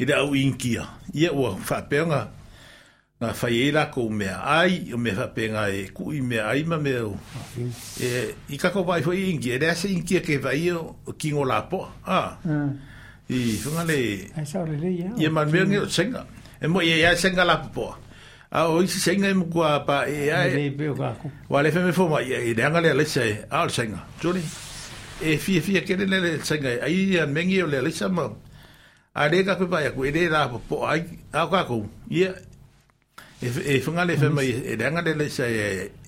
i le au inkia i o fa pe nga nga fa i la ku me ai o me fa pe nga e ku i me ai ma me o e i ka ku vai fo inkia le se kia ke vai o kingo la po a i funga le ai sa le ia ia man me ngi o senga e mo ia ia senga la po a o isi senga e mukua pa e ia e wa le feme fo ma ia i reanga le le se a o senga tuli e fia fia kere le le senga ai ia mengi o le le se ma a le ka kupa ia ku e le la po po ai a ka ku ia e funga le fema e reanga le le se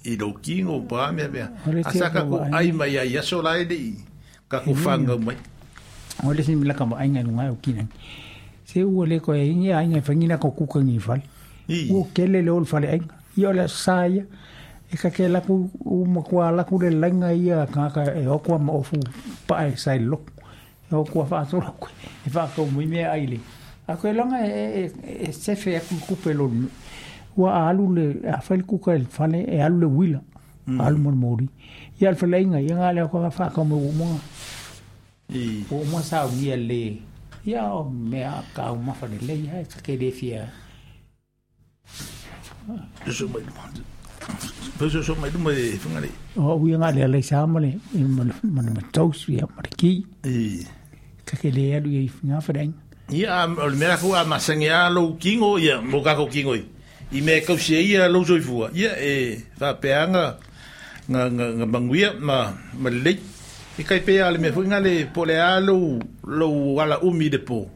i lo kingo pa me me a saka ku ai mai ia so la e ka ku fanga mai Oleh sini bila kamu aingan ngai ukinan te ua le koe inge ainga whangina ko kuka ngi whale. Ua kele le ol whale ainga. Ia ole saia. E ka ke laku uma kua laku le lainga ia kaka e okua ma ofu pae sai loko. E okua whātoro koe. E whākau muimea aile. A koe langa e, e, e sefe e kukupe lonu. Ua alu le a whale kuka e whale e alu le wila. Alu mori mori. Ia alfa leinga ia ngā leo kua whākau me umonga. Umonga sa unia le. Ia ia o mea ka o mawhare lei hai ka kere fia so mai lumante Pesa so mai lumai e whangare O ui ngā lea lei sāmale Mana mataus ia mariki Ka kere alu i ngā whareng Ia o le mea kua masangi a lau kingo Ia mo kako kingo i I mea kausia ia lau soifua Ia e whapeanga Nga manguia ma leit i kai pea le mea fuinga le po alo lo ala umi de po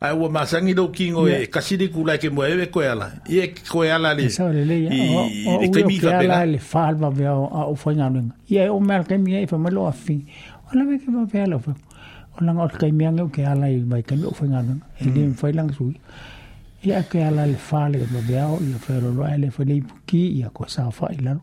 ai ua masangi lo kingo yeah. e kasiri kulai ke mua ewe koe ala e koe ala le i e kai mifa pela le falma mea o a ufainga nuenga e o mea kai mea i fa e malo a fi ala mea ke mea pea la ufainga o langa o kai mea ke ala i mai kai mea ufainga nuenga e le mfai mm. lang sui e ke ala le fa le mea o i a whaeroloa e le whanei puki i a koe sa whailaro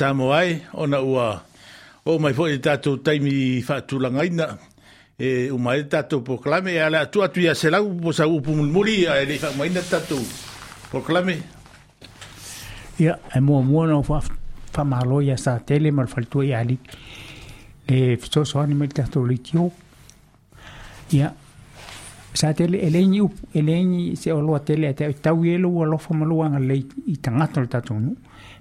Samoa ona ua o mai foi tatou taimi faatulangaina e o mai tatou proclame e ala tu atu ia selau po sa upu mulmuli a ele faamaina tatou proclame ia e muamua no faamālo ia sa tele ma le faletua ia aliki le fesoasoani mai le tatou leitio ia sa tele e leini upu e leini se o loa tele e tau i e lou alofa ma i tagata le tatou nuu